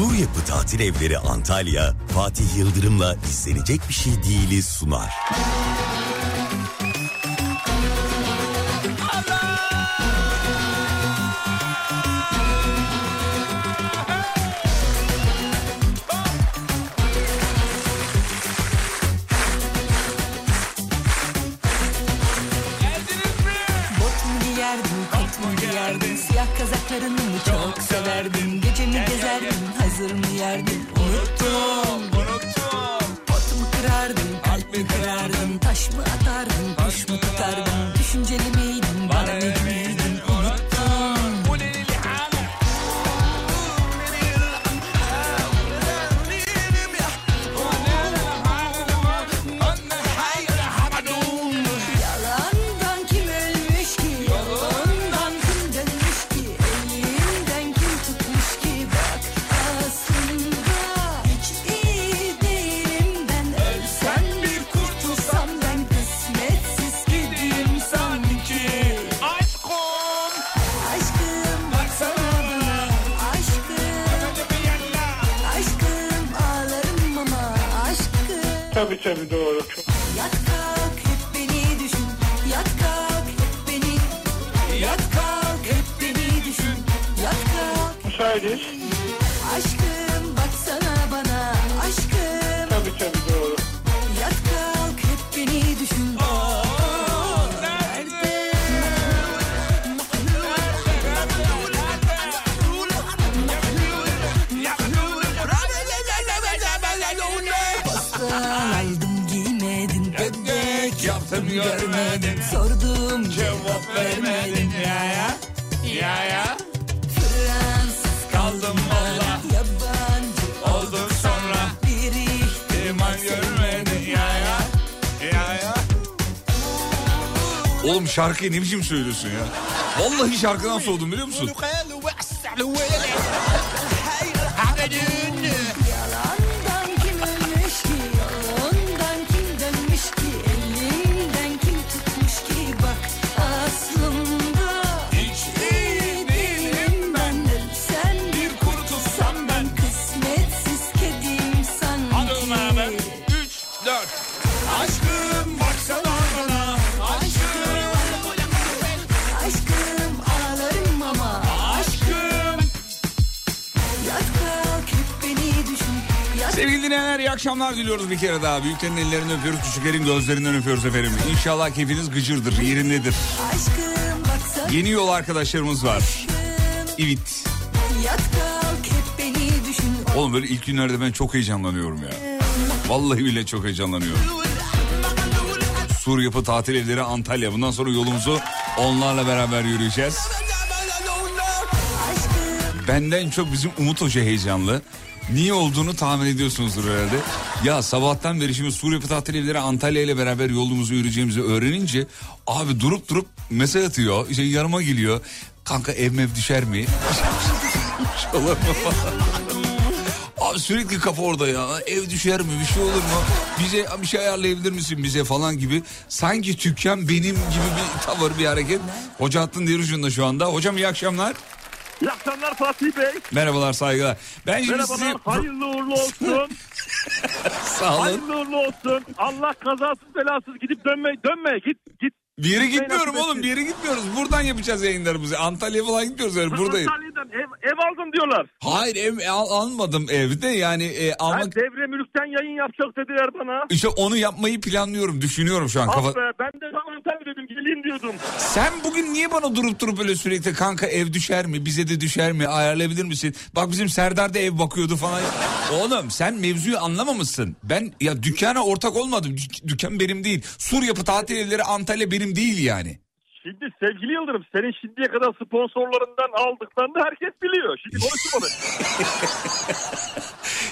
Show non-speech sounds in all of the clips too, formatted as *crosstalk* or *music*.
Sur Yapı Tatil Evleri Antalya, Fatih Yıldırım'la izlenecek bir şey değiliz sunar. Şarkıyı ne biçim söylüyorsun ya? Vallahi şarkıdan soğudum biliyor musun? Akşamlar diliyoruz bir kere daha. Büyüklerin ellerinden öpüyoruz, küçüklerin gözlerinden öpüyoruz efendim. İnşallah keyfiniz gıcırdır, yerindedir. Yeni yol arkadaşlarımız var. İvit. Oğlum böyle ilk günlerde ben çok heyecanlanıyorum ya. Vallahi bile çok heyecanlanıyorum. Sur Yapı Tatil Evleri Antalya. Bundan sonra yolumuzu onlarla beraber yürüyeceğiz. Benden çok bizim Umut Hoca heyecanlı. Niye olduğunu tahmin ediyorsunuzdur herhalde. Ya sabahtan beri şimdi Sur Yapı Tatil Evleri Antalya ile beraber yolumuzu yürüyeceğimizi öğrenince... ...abi durup durup mesaj atıyor. İşte yanıma geliyor. Kanka ev mev düşer mi? *laughs* Abi sürekli kafa orada ya. Ev düşer mi? Bir şey olur mu? Bize bir şey ayarlayabilir misin bize falan gibi. Sanki tükkan benim gibi bir tavır bir hareket. Hoca hattın diğer ucunda şu anda. Hocam iyi akşamlar. İyi akşamlar Fatih Bey. Merhabalar saygılar. Ben şimdi sizi... Merhabalar. Hayırlı uğurlu olsun. *laughs* Sağ olun. Hayırlı uğurlu olsun. Allah kazasız belasız gidip dönme dönme git git. Bir yere gitmiyorum oğlum bir yere gitmiyoruz. Buradan yapacağız yayınlarımızı. Antalya falan gitmiyoruz yani buradayım. Antalya'dan ev, ev aldım diyorlar. Hayır ev al- almadım evde yani e, Ben almak... devre mülkten yayın yapacak dediler bana. İşte onu yapmayı planlıyorum düşünüyorum şu an. Ah Kafa... be ben de tam Antalya dedim geleyim diyordum. Sen bugün niye bana durup durup öyle sürekli kanka ev düşer mi bize de düşer mi ayarlayabilir misin? Bak bizim Serdar da ev bakıyordu falan. Oğlum sen mevzuyu anlamamışsın. Ben ya dükkana ortak olmadım. Dük- dükkan benim değil. Sur Yapı Tatil Evleri Antalya benim değil yani. Şimdi sevgili Yıldırım senin şimdiye kadar sponsorlarından aldıklarını herkes biliyor. Şimdi konuşma *laughs*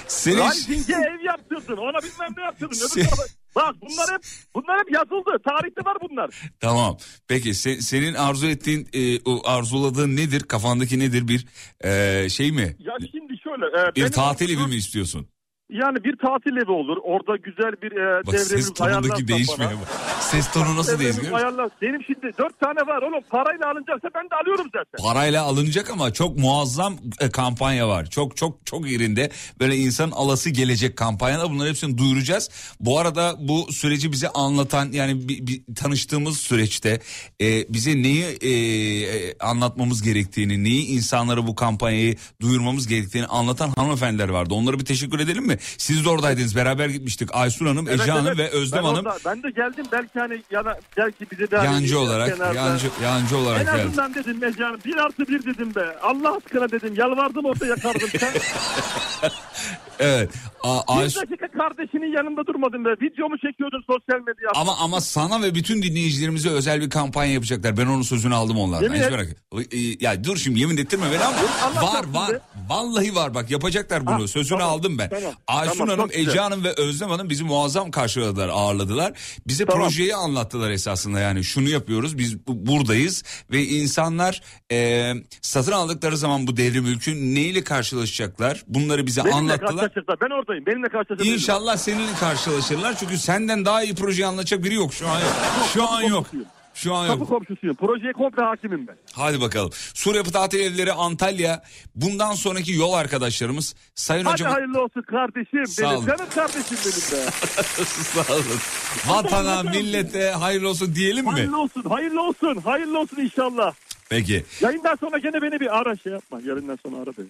Senin... Rating'e ev yaptırdın ona bilmem ne yaptırdın. Öbür Bak bunlar hep bunlar hep yazıldı. Tarihte var bunlar. Tamam. Peki se- senin arzu ettiğin, e, o arzuladığın nedir? Kafandaki nedir bir e, şey mi? Ya şimdi şöyle. e, Bir tatil evi mi istiyorsun? Yani bir tatil evi olur. Orada güzel bir e, Bak ses tonundaki bana. bak. Ses tonu nasıl değişiyor? ayarlar. Benim şimdi dört tane var oğlum. Parayla alınacaksa ben de alıyorum zaten. Parayla alınacak ama çok muazzam e, kampanya var. Çok çok çok yerinde böyle insan alası gelecek kampanyalar. Bunların hepsini duyuracağız. Bu arada bu süreci bize anlatan yani bir, bir tanıştığımız süreçte e, bize neyi e, e, anlatmamız gerektiğini, neyi insanlara bu kampanyayı duyurmamız gerektiğini anlatan hanımefendiler vardı. Onlara bir teşekkür edelim mi? Siz de oradaydınız. Beraber gitmiştik. Aysun Hanım, Evet, Ece Hanım evet. ve Özlem ben Hanım orada- ben de geldim belki hani yana, belki bize de yancı olarak, kenarda- yancı, yancı En olarak geldi. azından dedim Ece Hanım bir artı bir dedim be. Allah aşkına dedim yalvardım orada yakardım sen. *laughs* Evet. A- bir Aysun dakika kardeşinin yanında durmadın be. Videomu çekiyordun sosyal medyaya. Ama ama sana ve bütün dinleyicilerimize özel bir kampanya yapacaklar. Ben onun sözünü aldım onlardan. Hiç merak Ya dur şimdi yemin ettirme beni ama Allah var var. be. Vallahi var bak yapacaklar bunu. Ha, sözünü tamam, aldım ben. tamam, Aysun tamam, Hanım. Ece Hanım ve Özlem Hanım bizi muazzam karşıladılar, ağırladılar. Bize Tamam. projeyi anlattılar esasında yani. Şunu yapıyoruz biz bu- buradayız ve insanlar e, satın aldıkları zaman bu devrim mülkün neyle karşılaşacaklar? Bunları bize Benimle anlattılar. Karşılaşacaklar. Ben oradayım. Benimle karşılaşacaklar. İnşallah seninle karşılaşırlar. Çünkü senden daha iyi projeyi anlatacak biri yok. Şu an yok. Şu an yok. Şu an Kapı yok. komşusuyum. Projeye komple hakimim ben. Hadi bakalım. Sur Yapı Tatil Evleri Antalya. Bundan sonraki yol arkadaşlarımız. Sayın Hadi hocam. hayırlı olsun kardeşim Sağ benim. olun. Canım kardeşim benim be. *laughs* Sağ olun. Vatana, millete hayırlı olsun diyelim mi? hayırlı olsun, hayırlı olsun, hayırlı olsun inşallah. Peki. Yayından sonra gene beni bir ara şey yapma. Yayından sonra ara beni.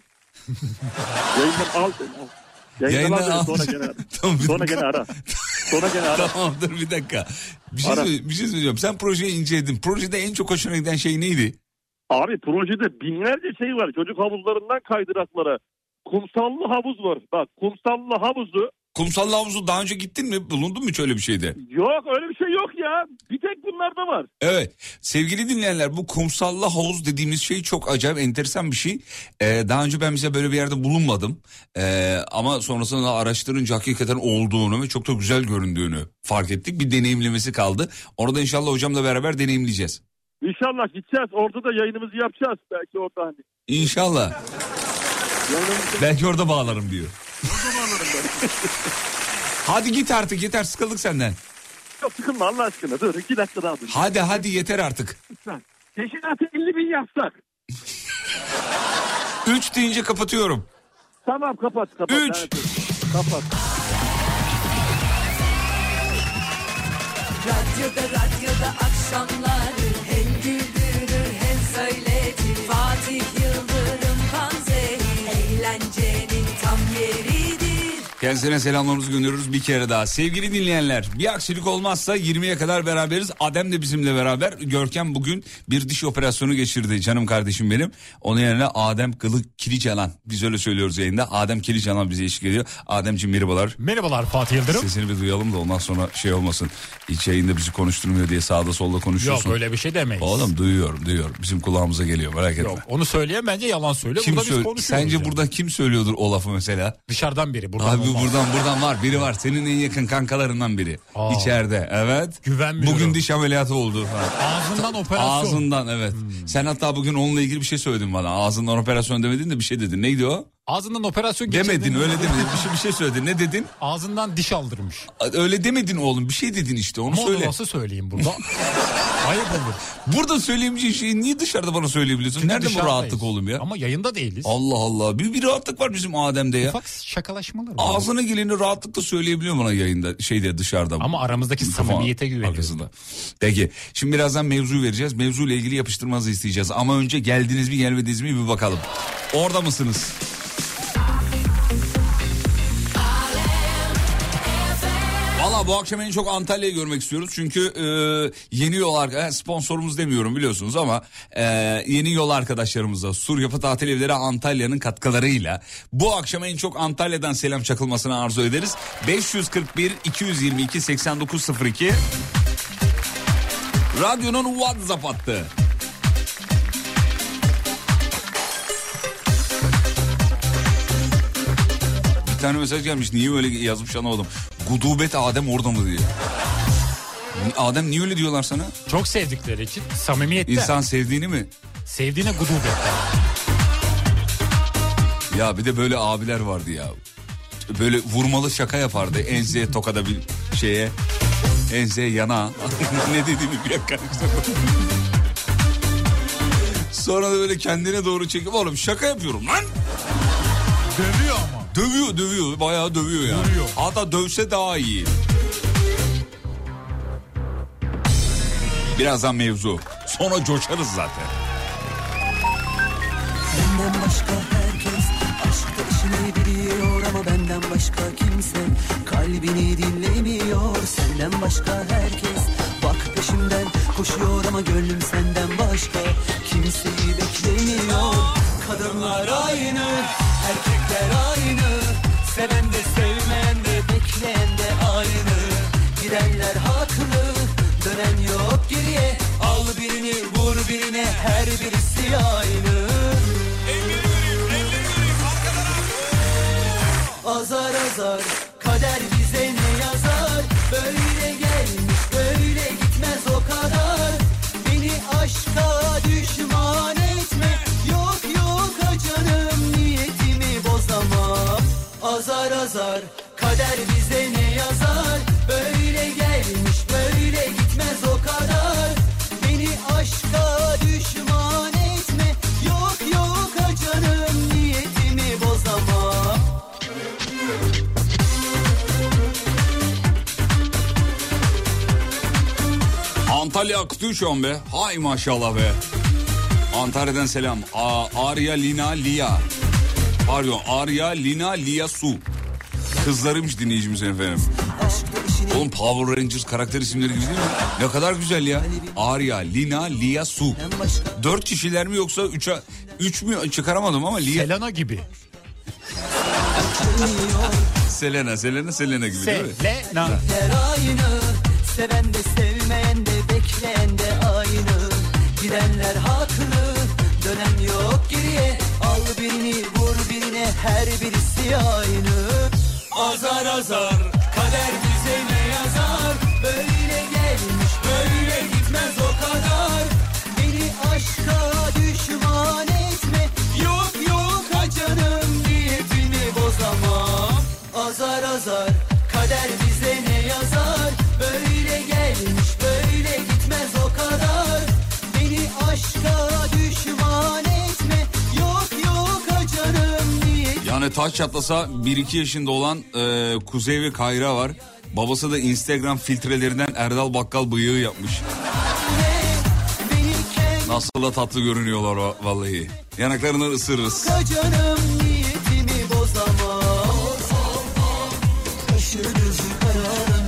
*laughs* Yayından al beni al. Yayından, beni sonra gene ara. *laughs* Tamam, sonra gene ara. Sonra gene ara. Tamam dur bir dakika. Bir şey, Ara. bir şey söyleyeceğim. Sen projeyi inceledin. Projede en çok hoşuna giden şey neydi? Abi projede binlerce şey var. Çocuk havuzlarından kaydıraklara. Kumsallı havuz var. Bak kumsallı havuzu. Kumsal havuzu daha önce gittin mi? Bulundun mu hiç öyle bir şeyde? Yok öyle bir şey yok ya. Bir tek bunlarda var. Evet sevgili dinleyenler bu kumsallı havuz dediğimiz şey çok acayip enteresan bir şey. Ee, daha önce ben bize böyle bir yerde bulunmadım. Ee, ama sonrasında araştırınca hakikaten olduğunu ve çok da güzel göründüğünü fark ettik. Bir deneyimlemesi kaldı. Orada inşallah hocamla beraber deneyimleyeceğiz. İnşallah gideceğiz. Orada da yayınımızı yapacağız. Belki orada hani. İnşallah. Belki orada bağlarım diyor. Ben. Hadi git artık yeter sıkıldık senden. Yok sıkılma Allah aşkına. Dur iki dakika daha dur. Hadi hadi yeter artık. Lütfen. Teşkilatı 50 bin yapsak. *laughs* Üç deyince kapatıyorum. Tamam kapat kapat. Üç. Evet, Kapat. Radyoda radyoda akşamları Kendisine selamlarımızı gönderiyoruz bir kere daha. Sevgili dinleyenler bir aksilik olmazsa 20'ye kadar beraberiz. Adem de bizimle beraber. Görkem bugün bir diş operasyonu geçirdi canım kardeşim benim. Onun yerine Adem Kılık Kilicalan. Biz öyle söylüyoruz yayında. Adem Kilicalan bize eşlik ediyor. Ademciğim merhabalar. Merhabalar Fatih Yıldırım. Sesini bir duyalım da ondan sonra şey olmasın. Hiç yayında bizi konuşturmuyor diye sağda solda Yok konuşuyorsun. öyle bir şey demeyiz. Oğlum duyuyorum duyuyorum. Bizim kulağımıza geliyor merak etme. Yok onu söyleyen bence yalan söylüyor. Kim burada biz söyle- konuşuyoruz. Sence yani. burada kim söylüyordur o lafı mesela? Dışarıdan biri. Buradan Abi. Buradan buradan var. Biri var. Senin en yakın kankalarından biri. Aa. içeride. Evet. Güvenmiyorum. bugün diş ameliyatı oldu. Ağzından operasyon. ağzından evet. Sen hatta bugün onunla ilgili bir şey söyledin bana. Ağzından operasyon demedin de bir şey dedin. Neydi o Ağzından operasyon geçirdin. demedin öyle demedin bir şey bir şey söyledin ne dedin Ağzından diş aldırmış. öyle demedin oğlum bir şey dedin işte onu Ama söyle nasıl söyleyeyim burada? *laughs* Ayıp olur. burada söyleyemeyeceğin şeyi niye dışarıda bana söyleyebiliyorsun Çünkü nerede bu rahatlık oğlum ya Ama yayında değiliz. Allah Allah bir, bir rahatlık var bizim Adem'de ya Ufak şakalaşmalar var. ağzına geleni rahatlıkla söyleyebiliyor bana yayında şeyde dışarıda Ama aramızdaki samimiyete güveniyoruz. Peki şimdi birazdan mevzu vereceğiz. Mevzu ile ilgili yapıştırmanızı isteyeceğiz. Ama önce geldiniz mi gelmediniz mi bir bakalım. Orada mısınız? Bu akşam en çok Antalya'yı görmek istiyoruz. Çünkü e, yeni yol arka- sponsorumuz demiyorum biliyorsunuz ama e, yeni yol arkadaşlarımızla Sur Yapı Tatil Evleri Antalya'nın katkılarıyla bu akşam en çok Antalya'dan selam çakılmasını arzu ederiz. 541 222 8902 Radyonun WhatsApp hattı. Bir tane mesaj gelmiş. Niye öyle yazmış anlamadım. Gudubet Adem orada mı diye. Adem niye öyle diyorlar sana? Çok sevdikleri için samimiyette. İnsan sevdiğini mi? Sevdiğine gudubette. Ya bir de böyle abiler vardı ya. böyle vurmalı şaka yapardı. Enseye tokada bir şeye. Enseye yana. *laughs* ne dediğimi bir karıştırdım. Sonra da böyle kendine doğru çekip oğlum şaka yapıyorum lan. Dövüyor. Dövüyor dövüyor bayağı dövüyor yani. Dövüyor. Hatta dövse daha iyi. Birazdan mevzu. Sonra coşarız zaten. Benden başka herkes aşkta işini biliyor ama benden başka kimse kalbini dinlemiyor. Senden başka herkes bak peşimden koşuyor ama gönlüm senden başka kimseyi beklemiyor. Kadınlar aynı, erkekler aynı. Seven de sevmeyen de bekleyen de aynı. Gidenler haklı, dönen yok geriye. Al birini vur birine her birisi aynı. Azar azar kader bize ne yazar Böyle gelmiş böyle gitmez o kadar Beni aşka düşman Azar azar kader bize ne yazar Böyle gelmiş böyle gitmez o kadar Beni aşka düşman etme Yok yok ha canım niyetimi bozamam Antalya akıtıyor şu an be. Hay maşallah be. Antalya'dan selam. A Arya Lina Lia. Pardon Arya Lina Lia Su. Kızlarıymış dinleyicimiz efendim. Oğlum Power Rangers karakter isimleri gibi değil mi? Ne kadar güzel ya. Arya, Lina, Lia, Su. Dört kişiler mi yoksa üçe, üç mü çıkaramadım ama Lia, Selena gibi. Selena, Selena, Selena gibi değil mi? Selena. Her aynı Seven de sevmeyen de bekleyen de aynı Gidenler haklı Dönem yok geriye Al birini her birisi aynı. Azar azar Kader bize ne yazar? Böyle gelmiş böyle gitmez o kadar. Beni aşka düşman etme. Yok yok ha canım niyetini bozamam. Azar azar Yani taş çatlasa 1-2 yaşında olan e, Kuzey ve Kayra var. Babası da Instagram filtrelerinden Erdal Bakkal bıyığı yapmış. Nasıl da tatlı görünüyorlar va- vallahi. Yanaklarından ısırırız. canım niyetimi kararım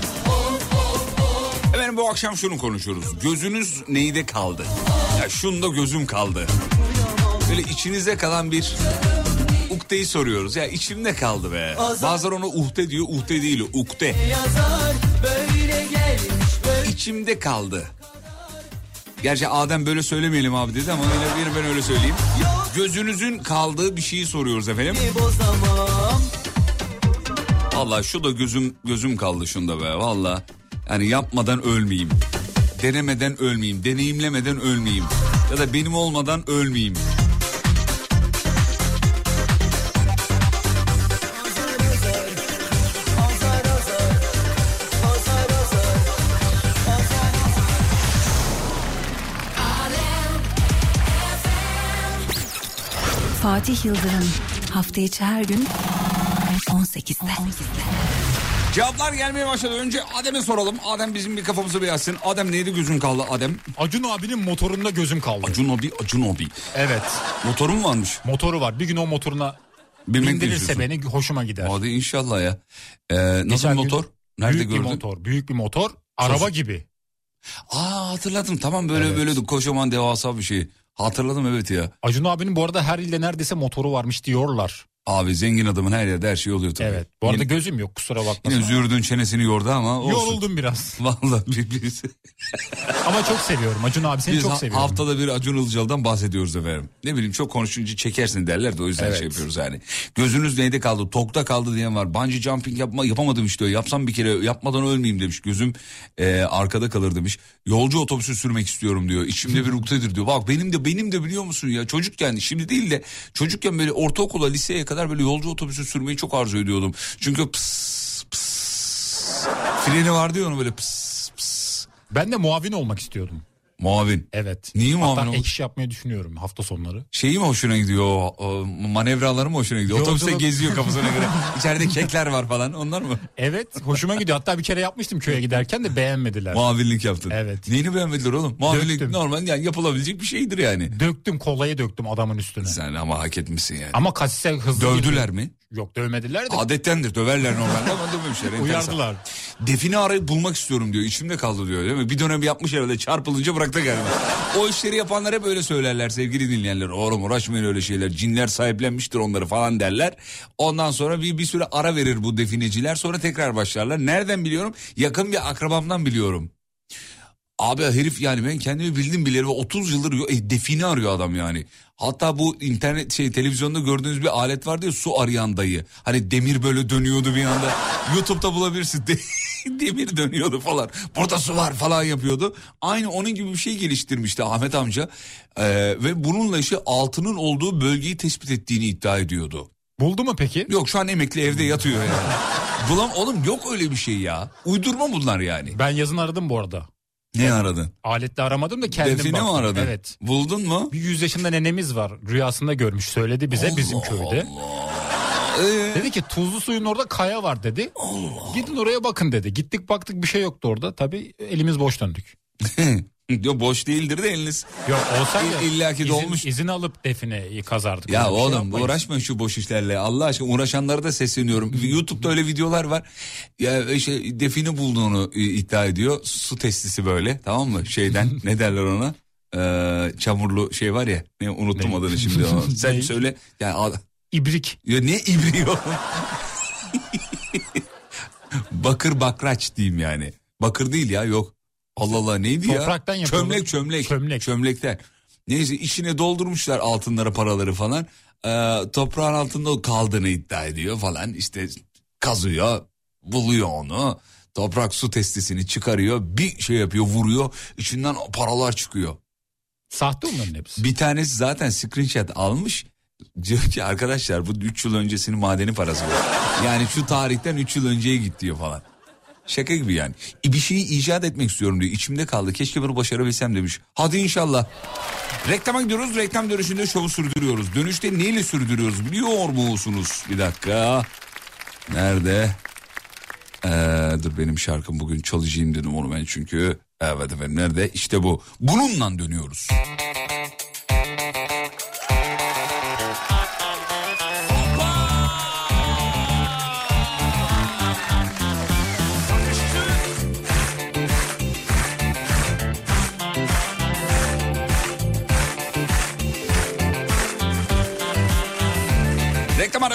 Efendim bu akşam şunu konuşuyoruz. Gözünüz neyde kaldı? Ya şunda gözüm kaldı. Böyle içinize kalan bir ukdeyi soruyoruz. Ya içimde kaldı be. Bazıları ona uhde diyor. Uhde değil ukde. İçimde kaldı. Gerçi Adem böyle söylemeyelim abi dedi ama öyle bir ben öyle söyleyeyim. Gözünüzün kaldığı bir şeyi soruyoruz efendim. Vallahi şu da gözüm gözüm kaldı şunda be valla. Yani yapmadan ölmeyeyim. Denemeden ölmeyeyim. Deneyimlemeden ölmeyeyim. Ya da benim olmadan ölmeyeyim. Fatih Yıldırım hafta içi her gün 18'de. Cevaplar gelmeye başladı. Önce Adem'e soralım. Adem bizim bir kafamızı bir açsın. Adem neydi gözün kaldı Adem? Acun abinin motorunda gözüm kaldı. Acun Obi, Acun Obi. Evet. Motorun mu varmış? Motoru var. Bir gün o motoruna Binmek bindirirse beni hoşuma gider. Hadi inşallah ya. Ee, nasıl Geçen gün motor? Nerede büyük gördün? bir motor. Büyük bir motor. Araba gibi. Aa hatırladım. Tamam böyle Evet. böyle kocaman devasa bir şey. Hatırladım evet ya. Acun abinin bu arada her ilde neredeyse motoru varmış diyorlar. Abi zengin adamın her yerde her şey oluyor tabii. Evet. Bu arada Yine, gözüm yok kusura bakma. yine zürdün çenesini yordu ama olsun. Yoruldum biraz. *laughs* Vallahi bir, bir, *laughs* Ama çok seviyorum. Acun abi seni biz çok seviyorum. haftada bir Acun Ilıcalı'dan bahsediyoruz efendim. Ne bileyim çok konuşunca çekersin derler de o yüzden Evet. şey yapıyoruz yani. Gözünüz neyde kaldı? Tokta kaldı diyen var. Bungee jumping yapma, yapamadım işte. Yapsam bir kere yapmadan ölmeyeyim demiş. Gözüm e, arkada kalır demiş. Yolcu otobüsü sürmek istiyorum diyor. İçimde bir ukdedir diyor. Bak benim de benim de biliyor musun ya çocukken şimdi değil de çocukken böyle ortaokula liseye kadar böyle yolcu otobüsü sürmeyi çok arzu ediyordum. Çünkü pıs pıs freni vardı ya onun böyle pıs pıs. Ben de muavin olmak istiyordum. Muavin. Evet. Niye muavin Hatta ek iş yapmayı düşünüyorum hafta sonları. Şeyi mi hoşuna gidiyor? O, o manevraları mı hoşuna gidiyor? Otobüste Yolculuk- geziyor kafasına göre. *laughs* İçeride kekler var falan onlar mı? Evet hoşuma gidiyor. Hatta bir kere yapmıştım köye giderken de beğenmediler. Muavinlik yaptın. Evet. Neyini beğenmediler oğlum? Muavinlik Döktüm. normal yani yapılabilecek bir şeydir yani. Döktüm kolayı döktüm adamın üstüne. Sen ama hak etmişsin yani. Ama kasise hızlı Dövdüler girdi. mi? Yok dövmediler de Adettendir döverler normalde ama dövmemişler. *laughs* uyardılar. Define arayıp bulmak istiyorum diyor. İçimde kaldı diyor değil mi? Bir dönem yapmış herhalde çarpılınca bıraktı galiba. *laughs* o işleri yapanlar hep öyle söylerler sevgili dinleyenler. Oğlum uğraşmayın öyle şeyler. Cinler sahiplenmiştir onları falan derler. Ondan sonra bir, bir süre ara verir bu defineciler. Sonra tekrar başlarlar. Nereden biliyorum? Yakın bir akrabamdan biliyorum. Abi herif yani ben kendimi bildim bileli ve 30 yıldır e, define arıyor adam yani. Hatta bu internet şey televizyonda gördüğünüz bir alet vardı ya su arayan dayı. Hani demir böyle dönüyordu bir anda. *laughs* YouTube'da bulabilirsin. *laughs* De- demir dönüyordu falan. Burada su var falan yapıyordu. Aynı onun gibi bir şey geliştirmişti Ahmet amca. Ee, ve bununla işte altının olduğu bölgeyi tespit ettiğini iddia ediyordu. Buldu mu peki? Yok şu an emekli evde yatıyor yani. *laughs* Bulam oğlum yok öyle bir şey ya. Uydurma bunlar yani. Ben yazın aradım bu arada. Ne aradın? Aletle aramadım da kendim Define baktım. mi aradın? Evet. Buldun mu? Bir 100 yaşında nenemiz var. Rüyasında görmüş söyledi bize bizim köyde. Ee, Dedi ki tuzlu suyun orada kaya var dedi. Gidin oraya bakın dedi. Gittik baktık bir şey yoktu orada. Tabii elimiz boş döndük. *laughs* *laughs* Yok boş değildir de eliniz. Yok olsaydı İ- illaki de izin, olmuş. izin alıp defineyi kazardık. Ya Öyle şey oğlum yapmayız. uğraşmayın şu boş işlerle. Allah aşkına uğraşanlara da sesleniyorum. YouTube'da öyle videolar var. Ya işte define bulduğunu iddia ediyor. Su testisi böyle tamam mı? Şeyden *laughs* ne derler ona? Ee, çamurlu şey var ya. Ne unuttum Ne? adını şimdi. onu. *laughs* Sen Ne? söyle. Ya, ad- İbrik. ya ne ibriği oğlum? Bakır bakraç diyeyim yani. Bakır değil ya yok. Allah Allah neydi ya? Topraktan yapıyorlar. Çömlek çömlek. Çömlek. Çömlekten. Neyse içine doldurmuşlar altınları paraları falan. Ee, toprağın altında kaldığını iddia ediyor falan. İşte kazıyor buluyor onu. Toprak su testisini çıkarıyor bir şey yapıyor vuruyor içinden paralar çıkıyor. Sahte onların hepsi. Bir tanesi zaten screenshot almış. Diyor ki arkadaşlar bu 3 yıl öncesinin madeni parası bu. Yani şu tarihten 3 yıl önceye git diyor falan. Şaka gibi yani. Bir şeyi icat etmek istiyorum diyor. İçimde kaldı. Keşke bunu başarabilsem demiş. Hadi inşallah. Reklama gidiyoruz. Reklam dönüşünde şovu sürdürüyoruz. Dönüşte neyle sürdürüyoruz biliyor musunuz? Bir dakika. Nerede? Ee, dur benim şarkım bugün çalacağım dedim onu ben çünkü. Evet efendim nerede? İşte bu. Bununla dönüyoruz. Reklam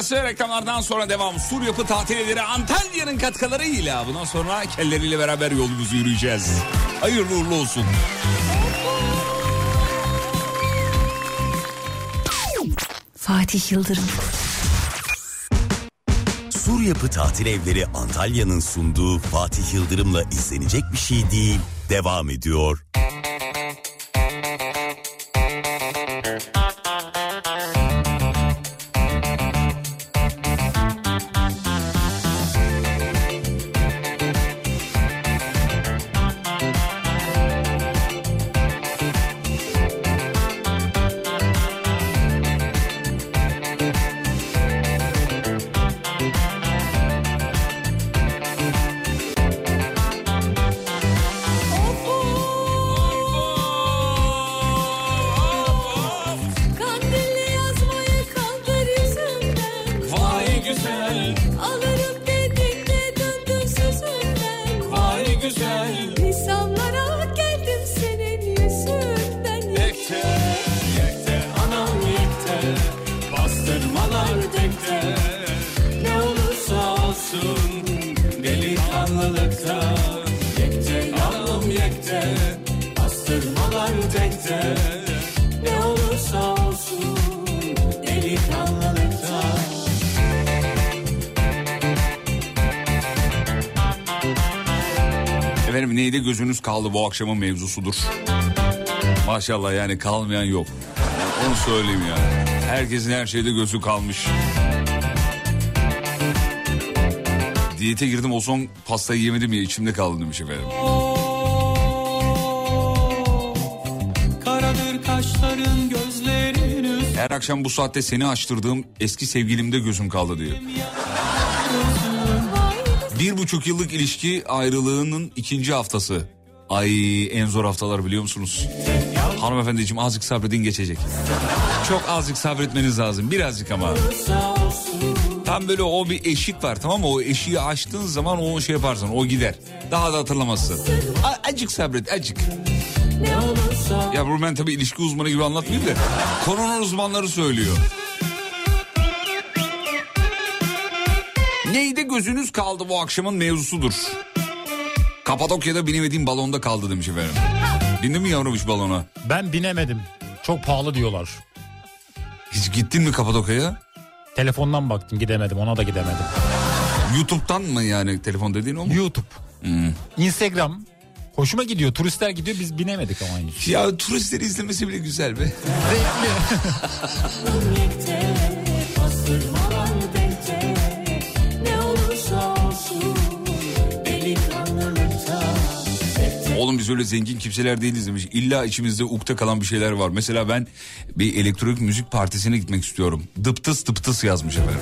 arası reklamlardan sonra devam. Sur yapı tatilleri Antalya'nın katkılarıyla bundan sonra kelleriyle beraber yolumuzu yürüyeceğiz. Hayırlı uğurlu olsun. Fatih Yıldırım. Sur Yapı Tatil Evleri Antalya'nın sunduğu Fatih Yıldırım'la izlenecek bir şey değil. Devam ediyor. Bu akşamın mevzusudur. Maşallah yani kalmayan yok. Onu söyleyeyim yani. Herkesin her şeyde gözü kalmış. Diyete girdim o son pastayı yemedim ya içimde kaldı demiş efendim. Her akşam bu saatte seni açtırdığım eski sevgilimde gözüm kaldı diyor. Bir buçuk yıllık ilişki ayrılığının ikinci haftası. Ay en zor haftalar biliyor musunuz? Hanımefendiciğim azıcık sabredin geçecek. Çok azıcık sabretmeniz lazım birazcık ama. Tam böyle o bir eşik var tamam mı? O eşiği açtığın zaman o şey yaparsın o gider. Daha da hatırlamazsın. A- acık sabret acık. Ya bu ben tabii ilişki uzmanı gibi anlatmayayım da. Konunun uzmanları söylüyor. Neyde gözünüz kaldı bu akşamın mevzusudur. Kapadokya'da binemediğim balonda kaldı demiş efendim. Bindin mi yavrum hiç balona? Ben binemedim. Çok pahalı diyorlar. Hiç gittin mi Kapadokya'ya? Telefondan baktım gidemedim ona da gidemedim. YouTube'dan mı yani telefon dediğin o mu? YouTube. Instagram. Hoşuma gidiyor. Turistler gidiyor biz binemedik ama henüz. Ya turistleri izlemesi bile güzel be. Zevkli. *laughs* *laughs* Oğlum biz öyle zengin kimseler değiliz demiş. İlla içimizde ukde kalan bir şeyler var. Mesela ben bir elektronik müzik partisine gitmek istiyorum. Dıptıs dıptıs yazmış efendim.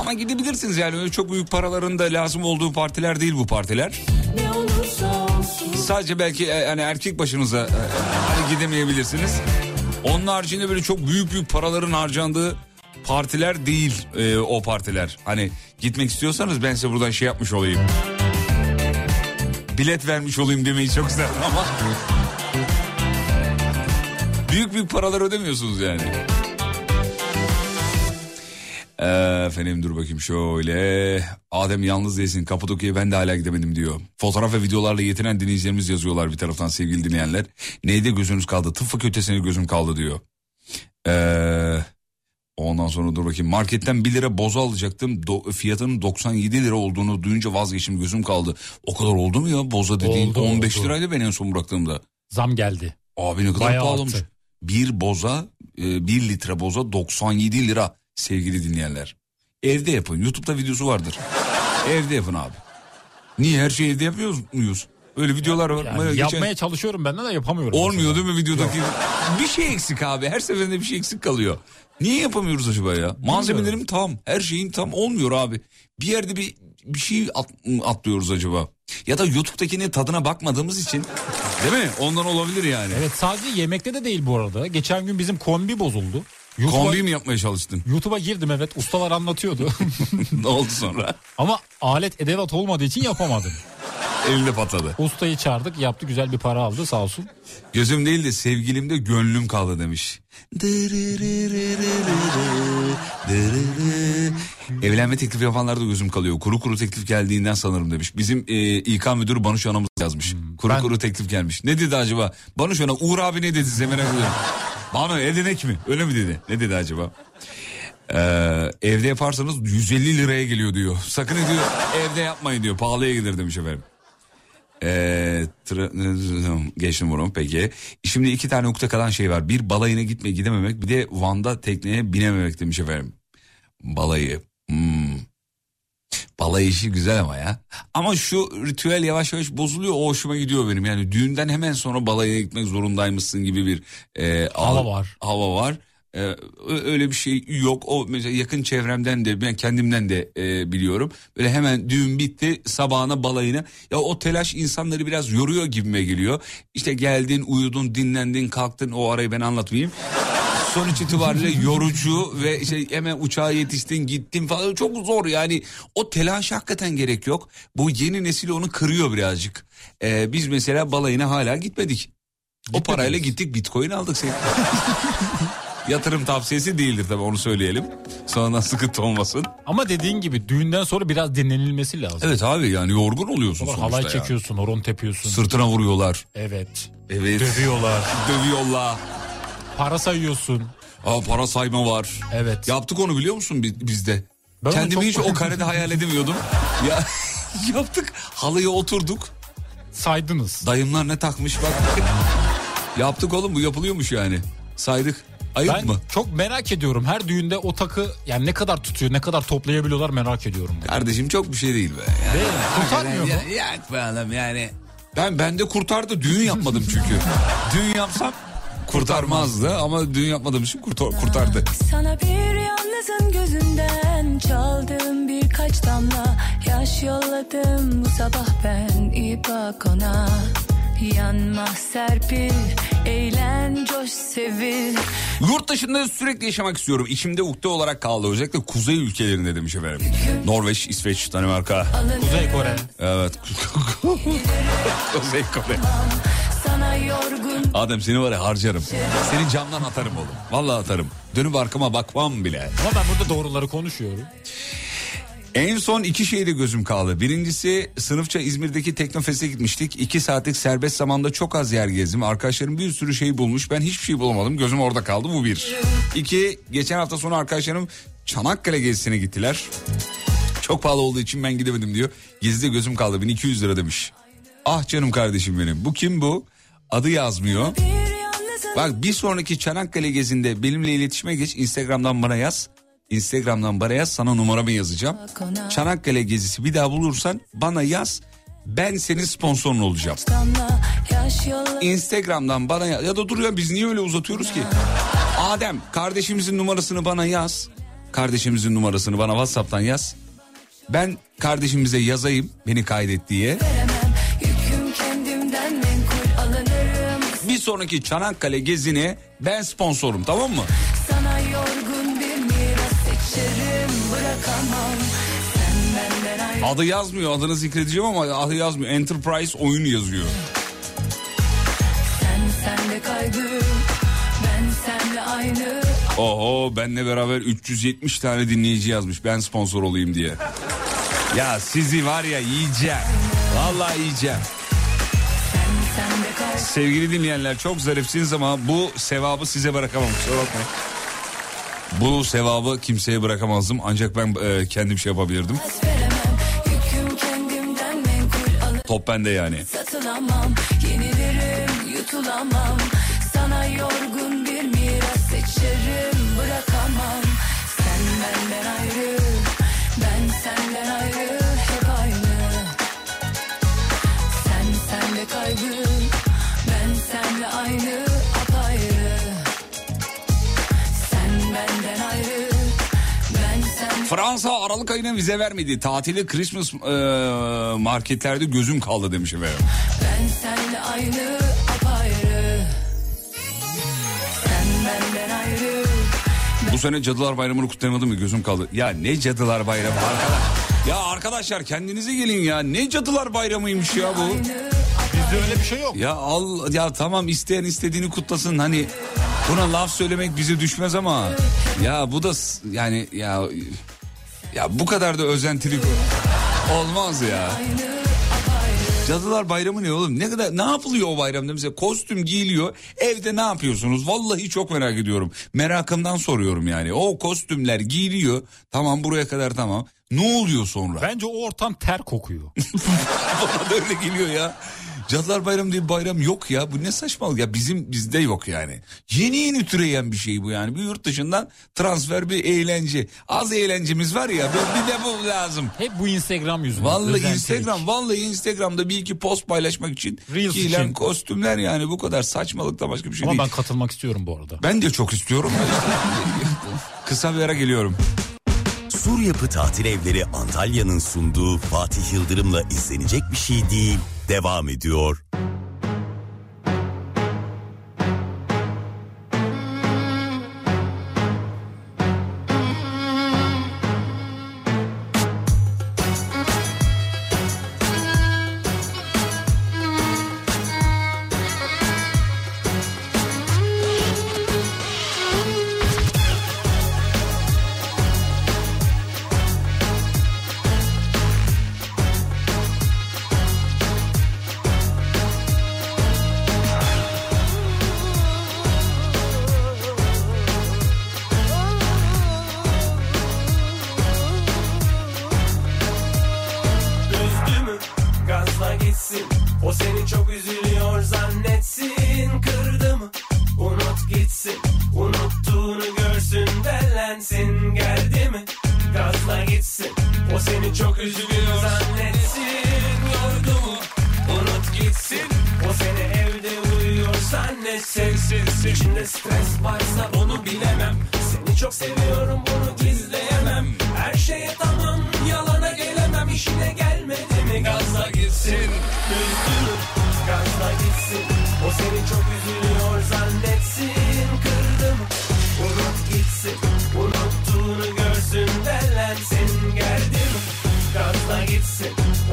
Ama gidebilirsiniz yani öyle çok büyük paraların da lazım olduğu partiler değil bu partiler. Sadece belki hani erkek başınıza e, hani gidemeyebilirsiniz. Onun haricinde böyle çok büyük büyük paraların harcandığı partiler değil e, o partiler. Hani gitmek istiyorsanız ben size buradan şey yapmış olayım. Bilet vermiş olayım demeyi çok isterim ama. büyük büyük paralar ödemiyorsunuz yani. Efendim dur bakayım şöyle. Adem yalnız değilsin Kapadokya'ya ben de hala gidemedim diyor. Fotoğraf ve videolarla yetinen dinleyicilerimiz yazıyorlar bir taraftan sevgili dinleyenler. Neyde gözünüz kaldı? Tıp fakültesine gözüm kaldı diyor. Ee, ondan sonra dur bakayım. Marketten 1 lira boza alacaktım. Do- fiyatının 97 lira olduğunu duyunca vazgeçtim gözüm kaldı. O kadar oldu mu ya boza dediğin? Oldu, 15 oldu. liraydı ben en son bıraktığımda. Zam geldi. Abi ne kadar Bayağı pahalıymış. arttı. Bir boza, e, bir litre boza 97 lira sevgili dinleyenler. Evde yapın. YouTube'da videosu vardır. evde yapın abi. Niye her şeyi evde yapıyoruz muyuz? Öyle videolar var. Yani geçen- yapmaya çalışıyorum ben de yapamıyorum. Olmuyor mesela. değil mi videodaki? bir şey eksik abi. Her seferinde bir şey eksik kalıyor. Niye yapamıyoruz acaba ya? Malzemelerim tam. Her şeyim tam olmuyor abi. Bir yerde bir bir şey at- atlıyoruz acaba. Ya da YouTube'dakinin tadına bakmadığımız için. Değil mi? Ondan olabilir yani. Evet sadece yemekte de değil bu arada. Geçen gün bizim kombi bozuldu. YouTube'a, Kombi mi yapmaya çalıştın? YouTube'a girdim evet ustalar anlatıyordu. *laughs* ne oldu sonra? Ama alet edevat olmadığı için yapamadım. Elinde patladı. Ustayı çağırdık yaptı güzel bir para aldı sağ olsun. Gözüm değil de sevgilimde gönlüm kaldı demiş. Evlenme teklifi yapanlarda gözüm kalıyor. Kuru kuru teklif geldiğinden sanırım demiş. Bizim e, İK müdürü Banuş Hanımız yazmış. Kuru Ben- kuru teklif gelmiş. Ne dedi acaba? Banuş Hanım Uğur abi ne dedi ediyorum. Banu edinek mi? Öyle mi dedi? Ne dedi acaba? Ee, evde yaparsanız 150 liraya geliyor diyor. Sakın diyor evde yapmayın diyor. Pahalıya gelir demiş efendim. Ee, tra- geçtim bunu peki. Şimdi iki tane ukde kalan şey var. Bir balayına gitme gidememek bir de Van'da tekneye binememek demiş efendim. Balayı. Hmm. Balayı işi güzel ama ya. Ama şu ritüel yavaş yavaş bozuluyor o hoşuma gidiyor benim. Yani düğünden hemen sonra balayına gitmek zorundaymışsın gibi bir e, Hava al- var. Hava var. Ee, öyle bir şey yok. O mesela yakın çevremden de ben kendimden de e, biliyorum. Böyle hemen düğün bitti sabahına balayına. Ya o telaş insanları biraz yoruyor gibime geliyor. İşte geldin, uyudun, dinlendin, kalktın o arayı ben anlatmayayım. Sonuç itibariyle *laughs* yorucu ve işte hemen uçağa yetiştin gittin falan çok zor yani o telaş hakikaten gerek yok. Bu yeni nesil onu kırıyor birazcık. Ee, biz mesela balayına hala gitmedik. O parayla gittik bitcoin aldık. Sen... *laughs* Yatırım tavsiyesi değildir tabii onu söyleyelim. Sonradan sıkıntı olmasın. Ama dediğin gibi düğünden sonra biraz dinlenilmesi lazım. Evet abi yani yorgun oluyorsun Sonra sonuçta halay ya. çekiyorsun, horon tepiyorsun. Sırtına vuruyorlar. Evet. Evet. Dövüyorlar. *laughs* Dövüyorlar. Para sayıyorsun. Aa, para sayma var. Evet. Yaptık onu biliyor musun bi- bizde? Ben onu Kendimi çok- hiç o karede hayal edemiyordum. *laughs* ya *laughs* yaptık. Halıya oturduk. Saydınız. Dayımlar ne takmış bak. yaptık oğlum bu yapılıyormuş yani. Saydık. Ayıp Ben mı? çok merak ediyorum. Her düğünde o takı yani ne kadar tutuyor, ne kadar toplayabiliyorlar merak ediyorum. Kardeşim çok bir şey değil be. Yani, Değil mi? Kurtarmıyor mu? Ya, *laughs* yak be adam yani. Ben bende kurtardı düğün yapmadım çünkü. *laughs* düğün yapsam kurtarmazdı ama düğün yapmadığım için kurtar, kurtardı. Sana bir yalnızın gözünden çaldım birkaç damla Yaş yolladım bu sabah ben iyi bak ona Yanma serpil, eğlen coş sevil Yurt dışında sürekli yaşamak istiyorum. İçimde ukde olarak kaldı. Özellikle kuzey ülkelerinde demiş efendim. Norveç, İsveç, Danimarka. Kuzey Kore. Evet. *laughs* kuzey Kore. Adem seni var ya harcarım. Seni camdan atarım oğlum. Vallahi atarım. Dönüp arkama bakmam bile. Ama ben burada doğruları konuşuyorum. En son iki şeyde gözüm kaldı. Birincisi sınıfça İzmir'deki Teknofest'e gitmiştik. İki saatlik serbest zamanda çok az yer gezdim. Arkadaşlarım bir sürü şey bulmuş. Ben hiçbir şey bulamadım. Gözüm orada kaldı. Bu bir. İki, geçen hafta sonu arkadaşlarım Çanakkale gezisine gittiler. Çok pahalı olduğu için ben gidemedim diyor. Gezide gözüm kaldı. 1200 lira demiş. Ah canım kardeşim benim. Bu kim bu? Adı yazmıyor. Bak bir sonraki Çanakkale gezinde benimle iletişime geç. Instagram'dan bana yaz. Instagram'dan bana yaz sana numaramı yazacağım. Çanakkale gezisi bir daha bulursan bana yaz. Ben senin sponsorun olacağım. Instagram'dan bana yaz. Ya da dur ya biz niye öyle uzatıyoruz ki? Adem kardeşimizin numarasını bana yaz. Kardeşimizin numarasını bana Whatsapp'tan yaz. Ben kardeşimize yazayım beni kaydet diye. Bir sonraki Çanakkale gezine ben sponsorum tamam mı? Adı yazmıyor adını zikredeceğim ama adı yazmıyor. Enterprise oyun yazıyor. Sen senle kaygı Ben senle aynı Oho benle beraber 370 tane dinleyici yazmış ben sponsor olayım diye. Ya sizi var ya yiyeceğim. Vallahi yiyeceğim. Sende Sevgili dinleyenler çok zarifsiniz ama bu sevabı size bırakamam. Kusura bakmayın. Bu sevabı kimseye bırakamazdım ancak ben e, kendim şey yapabilirdim. Top bende yani. Satılamam yenilirim yutulamam Sana yorgun Fransa Aralık ayına vize vermedi. Tatili Christmas e, marketlerde gözüm kaldı demiş efendim. Ben senle aynı apayrı Sen benden ayrı Bu sene Cadılar Bayramı'nı kutlayamadım mı gözüm kaldı. Ya ne Cadılar Bayramı arkadaş. Ya arkadaşlar kendinize gelin ya. Ne Cadılar Bayramı'ymış ya bu. Bizde öyle bir şey yok. Ya al ya tamam isteyen istediğini kutlasın hani buna laf söylemek bize düşmez ama ya bu da yani ya ya bu kadar da özentilik olmaz ya. Cadılar Bayramı ne oğlum? Ne kadar ne yapılıyor o bayramda mesela kostüm giyiliyor. Evde ne yapıyorsunuz? Vallahi çok merak ediyorum. Merakımdan soruyorum yani. O kostümler giyiliyor. Tamam buraya kadar tamam. Ne oluyor sonra? Bence o ortam ter kokuyor. *laughs* Bana da öyle geliyor ya. Cadılar Bayramı diye bir bayram yok ya. Bu ne saçmalık ya. Bizim bizde yok yani. Yeni yeni türeyen bir şey bu yani. Bir yurt dışından transfer bir eğlence. Az eğlencemiz var ya. Bir de bu lazım. Hep bu Instagram yüzünden. Vallahi özentilik. Instagram, vallahi Instagram'da bir iki post paylaşmak için Reels giyilen için. kostümler yani bu kadar saçmalıkta başka bir şey Ama değil. ben katılmak istiyorum bu arada. Ben de çok istiyorum. *laughs* Kısa bir ara geliyorum. Sur Yapı Tatil Evleri Antalya'nın sunduğu Fatih Yıldırım'la izlenecek bir şey değil. Devam ediyor.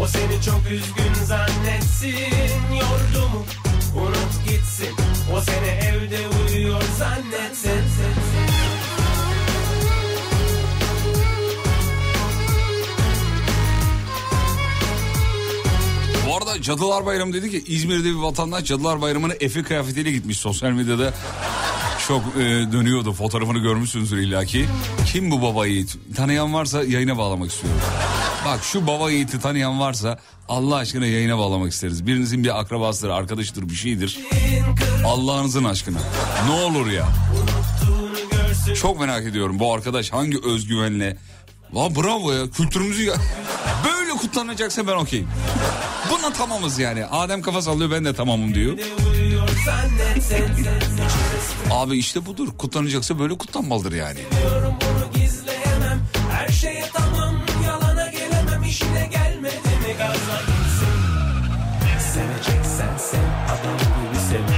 O seni çok üzgün zannetsin Yordu mu unut gitsin O seni evde uyuyor zannetsin Bu arada Cadılar Bayramı dedi ki İzmir'de bir vatandaş Cadılar Bayramı'na Efe kıyafetiyle gitmiş sosyal medyada. Çok e, dönüyordu fotoğrafını görmüşsünüzdür illaki. Kim bu baba? Tanıyan varsa yayına bağlamak istiyorum. Bak şu baba yiğiti tanıyan varsa Allah aşkına yayına bağlamak isteriz. Birinizin bir akrabasıdır, arkadaşıdır, bir şeydir. Allah'ınızın aşkına. Ne olur ya. Çok merak ediyorum bu arkadaş hangi özgüvenle. Va bravo ya kültürümüzü ya. Böyle kutlanacaksa ben okeyim. Buna tamamız yani. Adem kafa sallıyor ben de tamamım diyor. Abi işte budur. Kutlanacaksa böyle kutlanmalıdır yani. Her şeye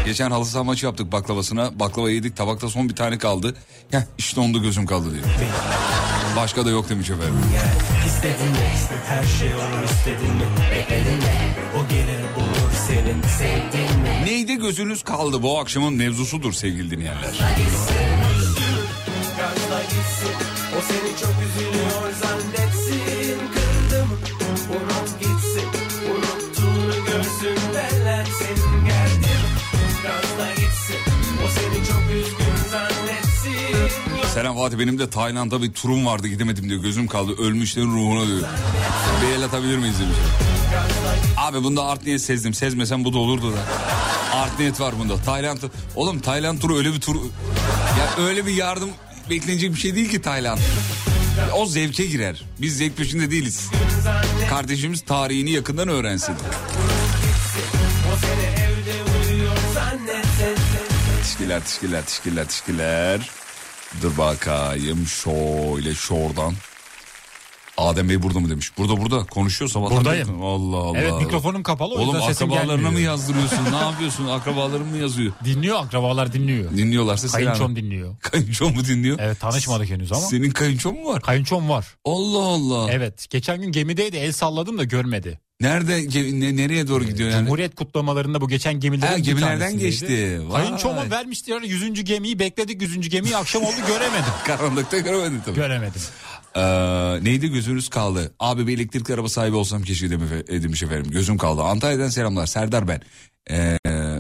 Geçen halı saha maçı yaptık baklavasına. Baklava yedik tabakta son bir tane kaldı. Heh işte onda gözüm kaldı diyor. Başka da yok demiş efendim. İstedin mi? Her şey olur istedin mi? Bekledin mi? O gelir bulur senin sevdin mi? Neydi gözünüz kaldı bu akşamın mevzusudur sevgili dinleyenler. Gazla gitsin O seni çok üzülüyor Selam Fatih benim de Tayland'da bir turum vardı gidemedim diyor gözüm kaldı ölmüşlerin ruhuna diyor. Bir el atabilir miyiz demiş. Abi bunda art niyet sezdim sezmesem bu da olurdu da. Art niyet var bunda. Tayland oğlum Tayland turu öyle bir tur ya öyle bir yardım beklenecek bir şey değil ki Tayland. O zevke girer. Biz zevk peşinde değiliz. Kardeşimiz tarihini yakından öğrensin. O seni evde uyuyor Dur bakayım şöyle şuradan. Adem Bey burada mı demiş. Burada burada konuşuyor sabahtan. Buradayım. Allah Allah. Evet mikrofonum kapalı o Oğlum yüzden sesim akrabalarına gelmiyor. mı yazdırıyorsun? ne yapıyorsun? Akrabaların mı yazıyor? Dinliyor akrabalar dinliyor. Dinliyorlarsa selam. Kayınçom dinliyor. Kayınçom mu dinliyor? Evet tanışmadık henüz ama. Senin kayınçom mu var? Kayınçom var. Allah Allah. Evet geçen gün gemideydi el salladım da görmedi. Nerede ne, nereye doğru gidiyor yani? Cumhuriyet kutlamalarında bu geçen gemilerin Ha, gemilerden geçti. Kayınçoma vermişti yani 100. gemiyi bekledik 100. gemiyi akşam oldu göremedim. *laughs* Karanlıkta göremedim tabii. göremedim. Ee, neydi gözünüz kaldı? Abi bir elektrikli araba sahibi olsam keşke demiş efendim. Gözüm kaldı. Antalya'dan selamlar. Serdar ben. Ee,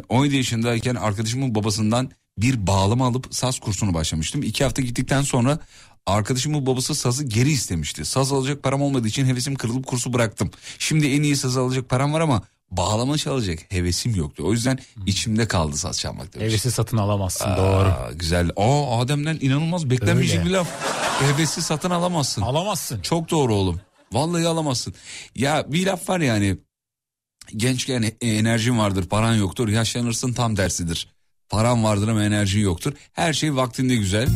17 yaşındayken arkadaşımın babasından bir bağlama alıp saz kursunu başlamıştım. İki hafta gittikten sonra arkadaşımın babası sazı geri istemişti. Saz alacak param olmadığı için hevesim kırılıp kursu bıraktım. Şimdi en iyi saz alacak param var ama bağlama çalacak hevesim yoktu. O yüzden içimde kaldı saz çalmak demiş. Hevesi satın alamazsın doğru. Aa, güzel. Aa Adem'den inanılmaz beklenmeyecek bir laf. Hevesi satın alamazsın. Alamazsın. Çok doğru oğlum. Vallahi alamazsın. Ya bir laf var yani. Gençken e- enerjin vardır, paran yoktur. Yaşlanırsın tam tersidir. Paran vardır ama enerjin yoktur. Her şey vaktinde güzel.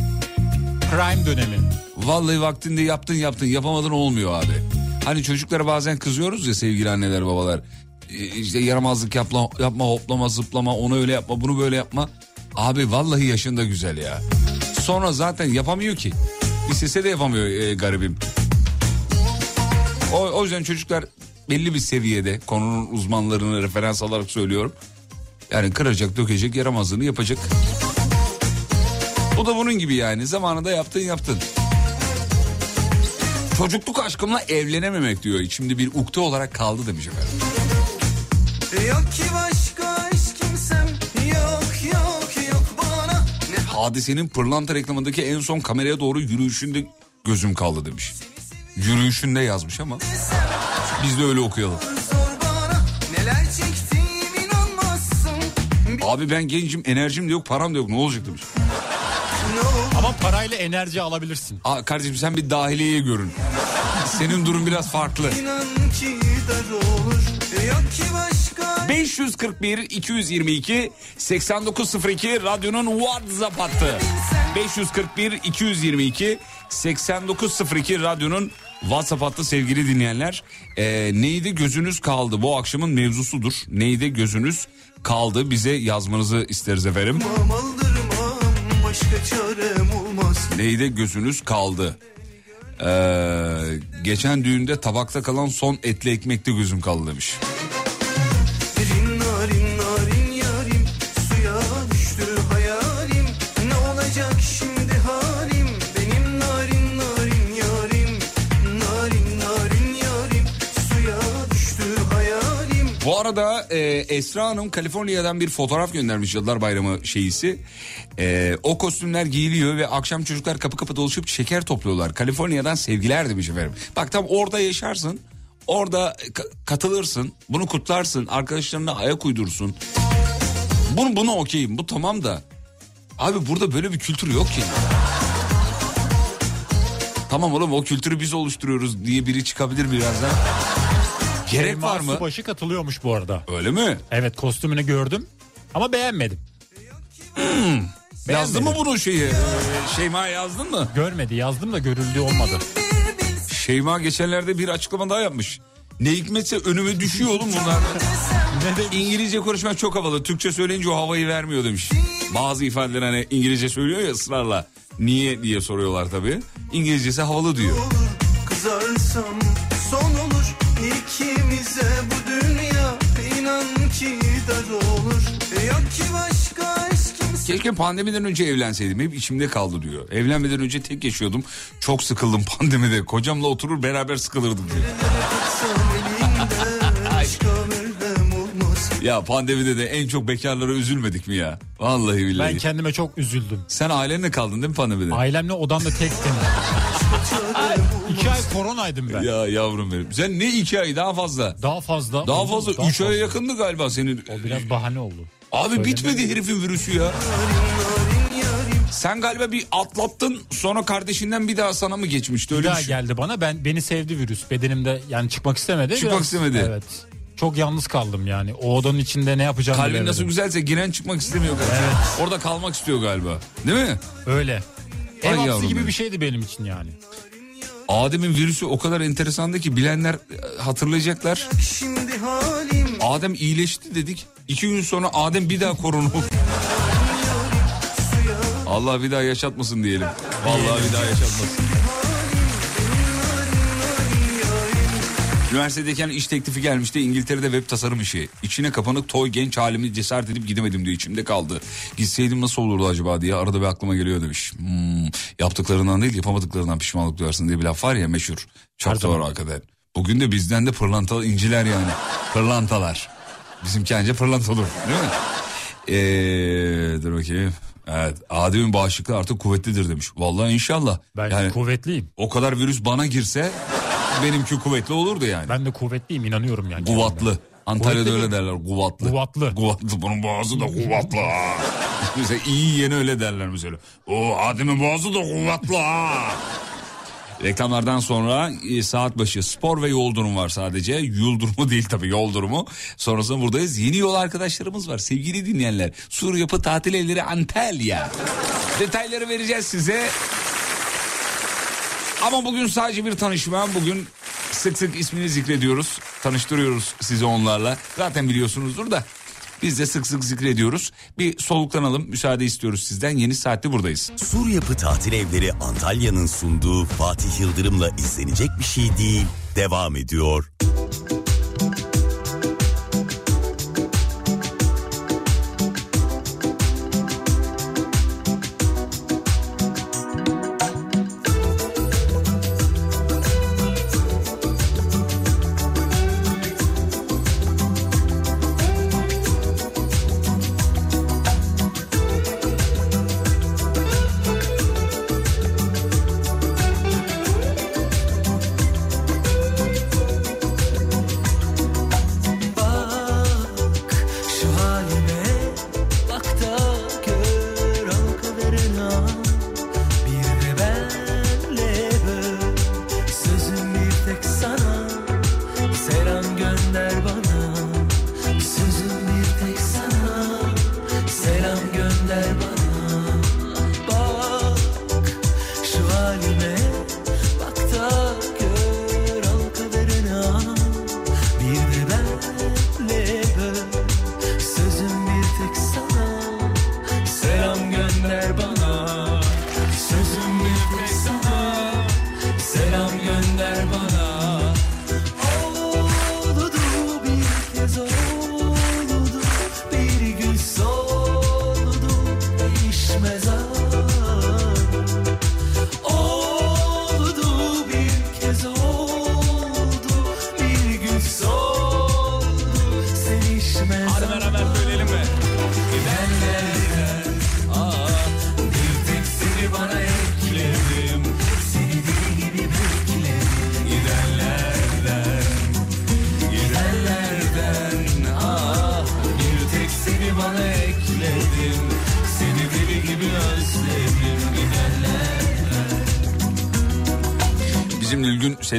Prime dönemi. Vallahi vaktinde yaptın yaptın yapamadın olmuyor abi. Hani çocuklara bazen kızıyoruz ya sevgili anneler babalar. Ee, İşte yaramazlık yapma, yapma hoplama zıplama onu öyle yapma bunu böyle yapma. Abi vallahi yaşında güzel ya. Sonra zaten yapamıyor ki. İstese de yapamıyor e, garibim. O, o yüzden çocuklar belli bir seviyede konunun uzmanlarını referans alarak söylüyorum. Yani kıracak dökecek yaramazlığını yapacak. Bu da bunun gibi yani zamanında yaptın yaptın. Çocukluk aşkımla evlenememek diyor. Şimdi bir ukde olarak kaldı demiş efendim. Yok ki başka hiç kimsem Yok yok yok bana Ne Hadisenin pırlanta reklamındaki en son kameraya doğru yürüyüşünde gözüm kaldı demiş. Yürüyüşünde yazmış ama biz de öyle okuyalım. Abi ben gencim enerjim de yok param da yok ne olacak demiş. Ama parayla enerji alabilirsin. Aa, kardeşim sen bir dahiliyeye görün. Senin durum biraz farklı. İnan ki dar olur Yok ki başka 541 222 8902 radyonun WhatsApp hattı. 541 222 8902 radyonun WhatsApp hattı sevgili dinleyenler. Ee, neydi gözünüz kaldı bu akşamın mevzusudur. Neydi gözünüz kaldı bize yazmanızı isteriz efendim. Başka çarem Neydi gözünüz kaldı. Ee, geçen düğünde tabakta kalan son etli ekmekte gözüm kaldı demiş. Arada e, Esra Hanım Kaliforniya'dan bir fotoğraf göndermiş Yıllar Bayramı şeyisi. E, o kostümler giyiliyor ve akşam çocuklar kapı kapı dolaşıp şeker topluyorlar. Kaliforniya'dan sevgiler demiş efendim. Bak tam orada yaşarsın. Orada ka- katılırsın. Bunu kutlarsın. Arkadaşlarına ayak uydursun. Bunu, bunu okeyim. Bu tamam da. Abi burada böyle bir kültür yok ki. Tamam oğlum o kültürü biz oluşturuyoruz diye biri çıkabilir birazdan. Gerek Şeyma var mı? Subaşı katılıyormuş bu arada. Öyle mi? Evet kostümünü gördüm ama beğenmedim. Yazdın mı bunu şeyi? Şeyma yazdın mı? Görmedi yazdım da görüldüğü olmadı. Şeyma geçenlerde bir açıklama daha yapmış. Ne hikmetse önüme düşüyor oğlum bunlar. *laughs* İngilizce konuşmak çok havalı. Türkçe söyleyince o havayı vermiyor demiş. Bazı ifadeler hani İngilizce söylüyor ya ısrarla. Niye diye soruyorlar tabii. İngilizcesi havalı diyor. Kızarsam olur ikimize bu dünya İnan ki dar olur Yok ki başka kimse Keşke pandemiden önce evlenseydim. Hep içimde kaldı diyor. Evlenmeden önce tek yaşıyordum. Çok sıkıldım *laughs* pandemide. Kocamla oturur beraber sıkılırdık diyor. *laughs* Ya pandemide de en çok bekarlara üzülmedik mi ya? Vallahi billahi. Ben kendime çok üzüldüm. Sen ailenle kaldın değil mi pandemide? Ailemle odamda tektim. *laughs* İki ay koronaydım ben. Ya yavrum benim. Sen ne iki ay daha fazla? Daha fazla. Daha fazla. daha üç aya fazla. yakındı galiba senin. O biraz bahane oldu. Abi Söylemem. bitmedi herifin virüsü ya. Sen galiba bir atlattın sonra kardeşinden bir daha sana mı geçmişti Bir öyle daha bir şey? geldi bana. Ben beni sevdi virüs. Bedenimde yani çıkmak istemedi. Çıkmak istemedi. Evet. Çok yalnız kaldım yani. O odanın içinde ne yapacağımı Kalbin bilemedim. nasıl güzelse giren çıkmak istemiyor galiba. Orada kalmak istiyor galiba. Değil mi? Öyle. Ev Ay hapsi gibi benim. bir şeydi benim için yani. Adem'in virüsü o kadar enteresandı ki bilenler e, hatırlayacaklar. Şimdi halim Adem iyileşti dedik. İki gün sonra Adem bir daha korona oldu. Allah bir daha yaşatmasın diyelim. Vallahi bir daha yaşatmasın. Üniversitedeyken iş teklifi gelmişti İngiltere'de web tasarım işi. İçine kapanık toy genç halimi cesaret edip gidemedim diyor içimde kaldı. Gitseydim nasıl olurdu acaba diye arada bir aklıma geliyor demiş. Hmm, yaptıklarından değil yapamadıklarından pişmanlık duyarsın diye bir laf var ya meşhur. Çok Her doğru hakikaten. Bugün de bizden de pırlantalı inciler yani. Pırlantalar. Bizimki anca pırlanta olur değil mi? Ee, dur bakayım. Evet Adem'in bağışıklığı artık kuvvetlidir demiş. Vallahi inşallah. Ben yani kuvvetliyim. o kadar virüs bana girse benimki kuvvetli olurdu yani. Ben de kuvvetliyim inanıyorum yani. Kuvatlı. Antalya'da Kuvvetli öyle mi? derler kuvatlı. Kuvatlı. Kuvatlı. Bunun boğazı da kuvatlı. ha. *laughs* mesela iyi yeni öyle derler mesela. O Adem'in boğazı da kuvatlı. ha. Reklamlardan sonra e, saat başı spor ve yol durumu var sadece. Yol durumu değil tabii yol durumu. Sonrasında buradayız. Yeni yol arkadaşlarımız var sevgili dinleyenler. Sur Yapı Tatil Evleri Antalya. Detayları vereceğiz size. Ama bugün sadece bir tanışma. Bugün sık sık ismini zikrediyoruz. Tanıştırıyoruz sizi onlarla. Zaten biliyorsunuzdur da. Biz de sık sık zikrediyoruz. Bir soluklanalım. Müsaade istiyoruz sizden. Yeni saatte buradayız. Sur Yapı Tatil Evleri Antalya'nın sunduğu Fatih Yıldırım'la izlenecek bir şey değil. Devam ediyor. tek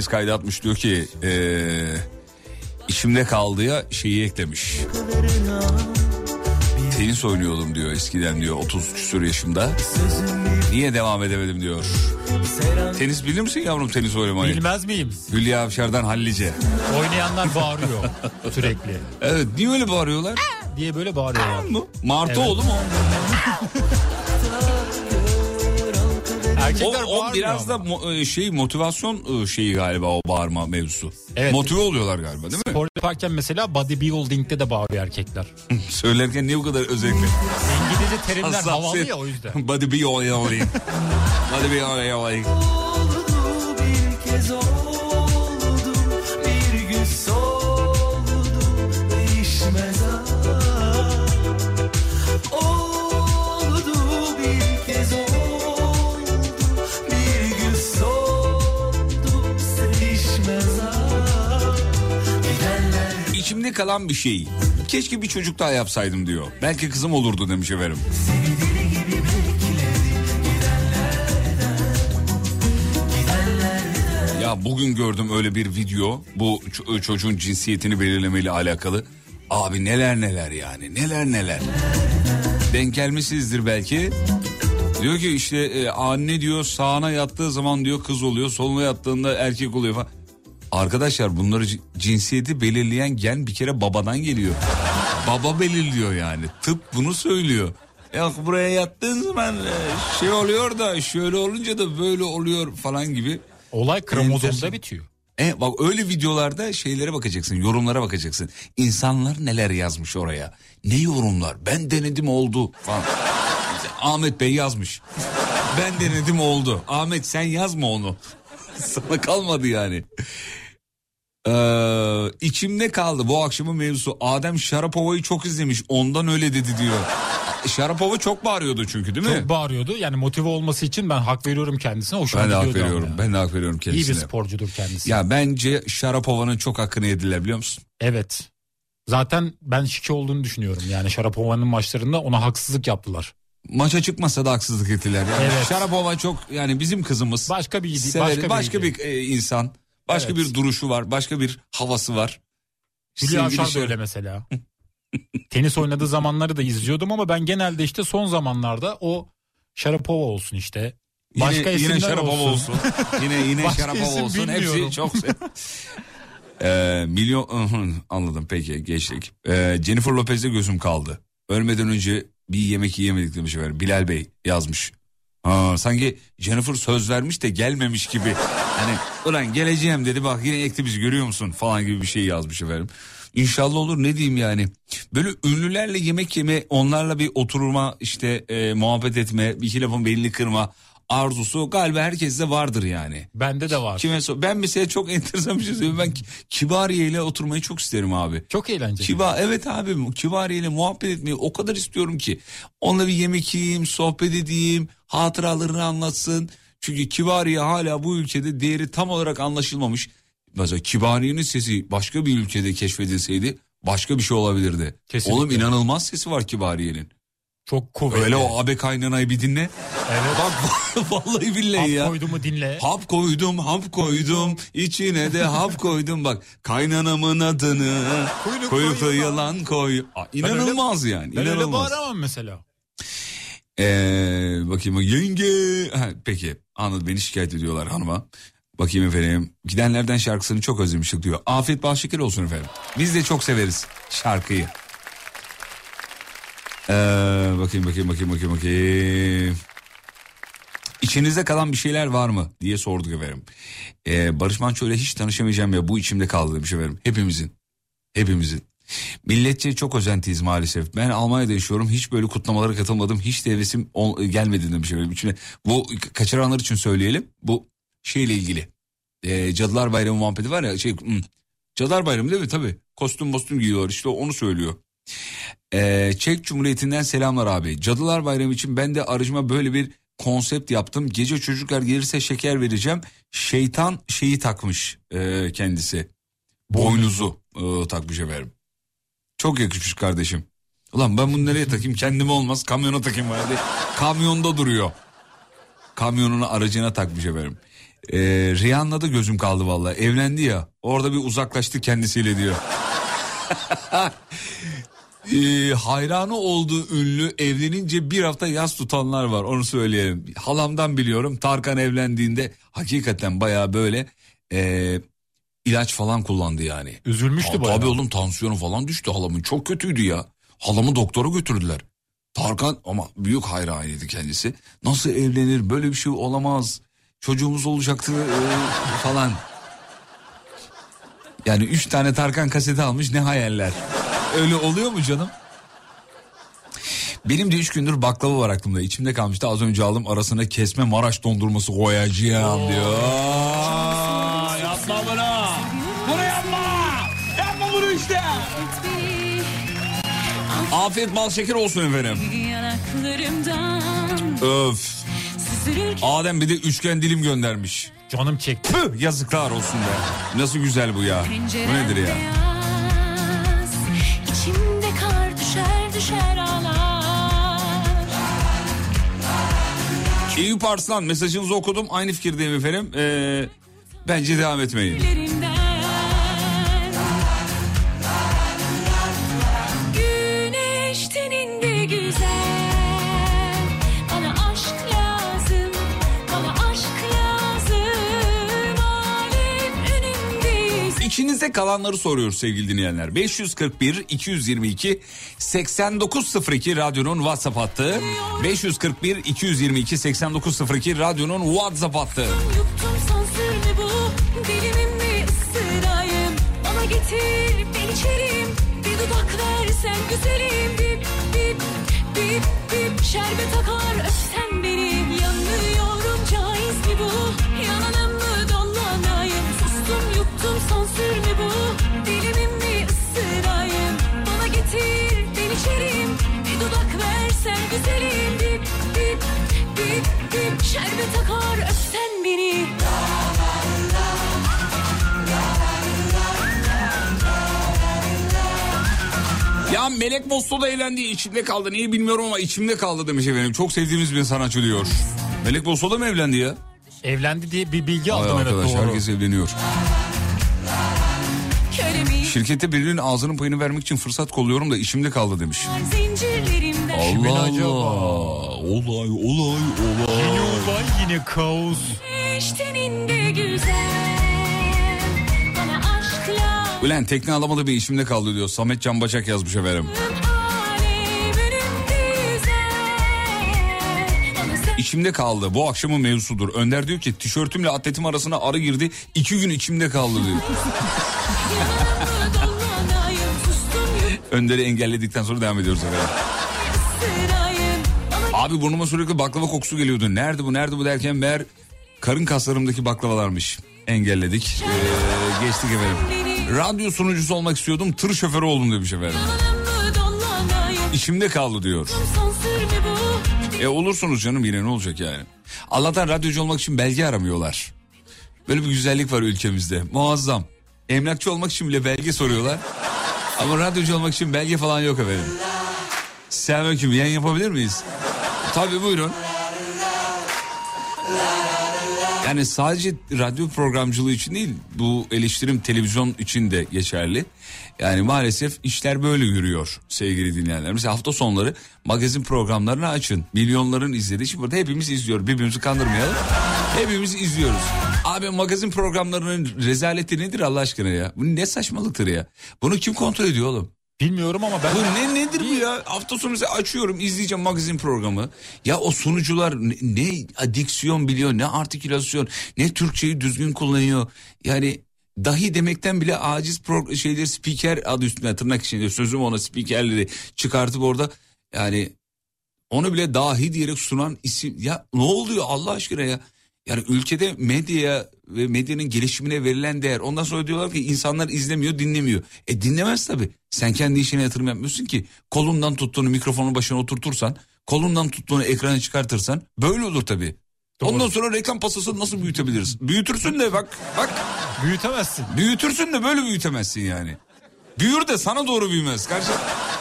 Ses kaydı atmış diyor ki eee içimde kaldıya şeyi eklemiş. Tenis oynuyordum diyor eskiden diyor 30 küsur yaşımda. Niye devam edemedim diyor. Tenis bilir misin yavrum tenis oynamayı? Bilmez miyim? Hülya Avşar'dan hallice. Oynayanlar bağırıyor sürekli. Evet niye öyle bağırıyorlar? diye böyle bağırıyorlar. Martıoğlu mu? *laughs* Erkekler o, o biraz da mo- e, şey motivasyon e, şeyi galiba o bağırma mevzusu. Evet. Motive oluyorlar galiba değil mi? Spor yaparken mesela bodybuilding'de de bağırıyor erkekler. *laughs* Söylerken niye bu kadar özellikle? İngilizce terimler Hassasiyet. havalı ya o yüzden. *laughs* Body be all İçimde kalan bir şey. Keşke bir çocuk daha yapsaydım diyor. Belki kızım olurdu demiş efendim. Ya bugün gördüm öyle bir video. Bu çocuğun cinsiyetini belirlemeyle alakalı. Abi neler neler yani neler neler. Denk gelmişsinizdir belki. Diyor ki işte e, anne diyor sağına yattığı zaman diyor kız oluyor. Soluna yattığında erkek oluyor falan. Arkadaşlar bunları cinsiyeti belirleyen gen bir kere babadan geliyor. Baba belirliyor yani. Tıp bunu söylüyor. Yok buraya yattığın zaman e, şey oluyor da şöyle olunca da böyle oluyor falan gibi. Olay kromozomda bitiyor. E bak öyle videolarda şeylere bakacaksın, yorumlara bakacaksın. İnsanlar neler yazmış oraya. Ne yorumlar? Ben denedim oldu falan. *laughs* Ahmet Bey yazmış. Ben denedim oldu. Ahmet sen yazma onu. *laughs* Sana kalmadı yani. Ee, içimde kaldı bu akşamın mevzusu. Adem Şarapova'yı çok izlemiş. Ondan öyle dedi diyor. Şarapova çok bağırıyordu çünkü değil mi? Çok bağırıyordu. Yani motive olması için ben hak veriyorum kendisine. Hoşuma ben de hak veriyorum. ya. Ben de hak veriyorum İyi kendisine. bir sporcudur kendisi. Ya bence Şarapova'nın çok hakkını yediler biliyor musun? Evet. Zaten ben şike olduğunu düşünüyorum. Yani Şarapova'nın maçlarında ona haksızlık yaptılar. Maça çıkmasa da haksızlık ettiler. Yani Evet. Şarapova çok yani bizim kızımız. Başka bir başka, başka, bir, bir, e, insan. Başka Evet. bir duruşu var. Başka bir havası var. Hülya Avşar Şarap- öyle mesela. Tenis oynadığı zamanları da izliyordum ama ben genelde işte son zamanlarda o Şarapova olsun işte. Başka yine, yine isimler Şarapova olsun. yine yine *laughs* Başka Şarapova olsun. bilmiyorum. Hepsi çok *laughs* Ee, milyon anladım peki geçtik. Ee, Jennifer Lopez'de gözüm kaldı. Ölmeden önce bir yemek yiyemedik demiş efendim. Bilal Bey yazmış. Ha, sanki Jennifer söz vermiş de gelmemiş gibi. Hani ulan geleceğim dedi bak yine ekti bizi görüyor musun falan gibi bir şey yazmış efendim. İnşallah olur ne diyeyim yani. Böyle ünlülerle yemek yeme, onlarla bir oturma, işte e, muhabbet etme, bir iki lafın belini kırma arzusu galiba herkeste vardır yani. Bende de var. Kime sor- ben mesela çok enteresan bir şey söyleyeyim. Ben Ki- Kibariye ile oturmayı çok isterim abi. Çok eğlenceli. Kiba evet abi Kibariye ile muhabbet etmeyi o kadar istiyorum ki. Onunla bir yemek yiyeyim, sohbet edeyim, hatıralarını anlatsın. Çünkü Kibariye hala bu ülkede değeri tam olarak anlaşılmamış. Mesela Kibariye'nin sesi başka bir ülkede keşfedilseydi başka bir şey olabilirdi. Kesinlikle. Oğlum inanılmaz sesi var Kibariye'nin. Çok kuvvetli. Öyle o abi kaynanayı bir dinle. Evet. Bak *laughs* vallahi billahi Hap ya. koydu mu dinle. Hap koydum, hap koydum, içine de hap koydum bak. Kaynanamın adını Kuyruklu yılan. koy. Aa, Ben öyle- İnanılmaz yani. Ben öyle inanılmaz. bağıramam mesela. Ee, bakayım yenge. Ha, peki anladım beni şikayet ediyorlar hanıma. Bakayım efendim. Gidenlerden şarkısını çok özlemiştik diyor. Afiyet bal şeker olsun efendim. Biz de çok severiz şarkıyı. Ee, bakayım bakayım bakayım bakayım bakayım. İçinizde kalan bir şeyler var mı diye sorduk efendim. Ee, Barış Manço ile hiç tanışamayacağım ya bu içimde kaldı demiş efendim. Hepimizin. Hepimizin. Milletçe çok özentiyiz maalesef. Ben Almanya'da yaşıyorum. Hiç böyle kutlamalara katılmadım. Hiç de hevesim ol- gelmedi demiş efendim. İçine, bu kaçıranlar için söyleyelim. Bu şeyle ilgili. Ee, Cadılar Bayramı muhabbeti var ya. Şey, hmm, Cadılar Bayramı değil mi? Tabii. Kostüm kostüm giyiyorlar. İşte onu söylüyor. Ee, Çek Cumhuriyeti'nden selamlar abi. Cadılar Bayramı için ben de aracıma böyle bir konsept yaptım. Gece çocuklar gelirse şeker vereceğim. Şeytan şeyi takmış e, kendisi. Boynuzu e, takmış efendim. Çok yakışmış kardeşim. Ulan ben bunu nereye takayım kendime olmaz kamyona takayım hadi. Kamyonda duruyor. Kamyonunu aracına takmış efendim. Ee, Rihanna da gözüm kaldı vallahi. Evlendi ya orada bir uzaklaştı kendisiyle diyor. *laughs* Ee, hayranı olduğu ünlü evlenince bir hafta yaz tutanlar var onu söyleyelim. Halamdan biliyorum Tarkan evlendiğinde hakikaten baya böyle e, ilaç falan kullandı yani. Üzülmüştü bayağı. Tabii oğlum tansiyonu falan düştü halamın çok kötüydü ya. Halamı doktora götürdüler. Tarkan ama büyük hayranıydı kendisi. Nasıl evlenir böyle bir şey olamaz. Çocuğumuz olacaktı e, falan. Yani üç tane Tarkan kaseti almış ne hayaller. Öyle oluyor mu canım? Benim de üç gündür baklava var aklımda. İçimde kalmıştı. Az önce aldım arasına kesme Maraş dondurması koyacağım diyor. Yapma. Bunu Afiyet bal şeker olsun efendim. Öf. Adem bir de üçgen dilim göndermiş. Canım çekti. Püh, yazıklar olsun be. Nasıl güzel bu ya. Bu nedir ya? beyaz İçimde kar düşer düşer ağlar Eyüp Arslan mesajınızı okudum. Aynı fikirdeyim efendim. Ee, bence devam etmeyin. İçinizde kalanları soruyoruz sevgili dinleyenler. 541 222 8902 radyonun WhatsApp hattı. 541 222 8902 radyonun WhatsApp hattı. Şerbet akar öpsen beni Yanıyorum caiz mi bu Şerbet akar öpsen beni Ya Melek Mosso da evlendi içimde kaldı. Niye bilmiyorum ama içimde kaldı demiş efendim. Çok sevdiğimiz bir sanatçı diyor. Melek Mosso da mı evlendi ya? Evlendi diye bir bilgi Ay aldım evet doğru. herkes evleniyor. Kölemi Şirkette birinin ağzının payını vermek için fırsat kolluyorum da içimde kaldı demiş. Allah? Allah. Olay olay olay. Yine kaos. Ulan tekne alamadı bir içimde kaldı diyor. Samet Can Başak yazmış efendim. İçimde kaldı. Bu akşamın mevzusudur. Önder diyor ki tişörtümle atletim arasına arı girdi. iki gün içimde kaldı diyor. Önder'i engelledikten sonra devam ediyoruz efendim. Abi burnuma sürekli baklava kokusu geliyordu. Nerede bu nerede bu derken meğer karın kaslarımdaki baklavalarmış. Engelledik. Ee, geçtik efendim. Radyo sunucusu olmak istiyordum. Tır şoförü oldum demiş efendim. İçimde kaldı diyor. E olursunuz canım yine ne olacak yani. Allah'tan radyocu olmak için belge aramıyorlar. Böyle bir güzellik var ülkemizde. Muazzam. Emlakçı olmak için bile belge soruyorlar. Ama radyocu olmak için belge falan yok efendim. Selamünaleyküm yayın yapabilir miyiz? Tabii buyurun. Yani sadece radyo programcılığı için değil bu eleştirim televizyon için de geçerli. Yani maalesef işler böyle yürüyor sevgili dinleyenler. Mesela hafta sonları magazin programlarını açın. Milyonların izlediği. Şimdi burada hepimiz izliyoruz. Birbirimizi kandırmayalım. Hepimiz izliyoruz. Abi magazin programlarının rezaleti nedir Allah aşkına ya? Bu ne saçmalıktır ya? Bunu kim kontrol ediyor oğlum? Bilmiyorum ama ben... Bu ne nedir bu ya? Hafta sonu mesela açıyorum izleyeceğim magazin programı. Ya o sunucular ne, ne adiksiyon biliyor ne artikülasyon ne Türkçeyi düzgün kullanıyor. Yani dahi demekten bile aciz pro, şeyleri spiker adı üstünde tırnak içinde sözüm ona spikerleri çıkartıp orada yani onu bile dahi diyerek sunan isim ya ne oluyor Allah aşkına ya? Yani ülkede medyaya ve medyanın gelişimine verilen değer. Ondan sonra diyorlar ki insanlar izlemiyor, dinlemiyor. E dinlemez tabii. Sen kendi işine yatırım yapmıyorsun ki. Kolundan tuttuğunu mikrofonun başına oturtursan, kolundan tuttuğunu ekrana çıkartırsan böyle olur tabii. Ondan sonra reklam pasası nasıl büyütebiliriz? Büyütürsün de bak, bak. Büyütemezsin. Büyütürsün de böyle büyütemezsin yani. Büyür de sana doğru büyümez. Karşı...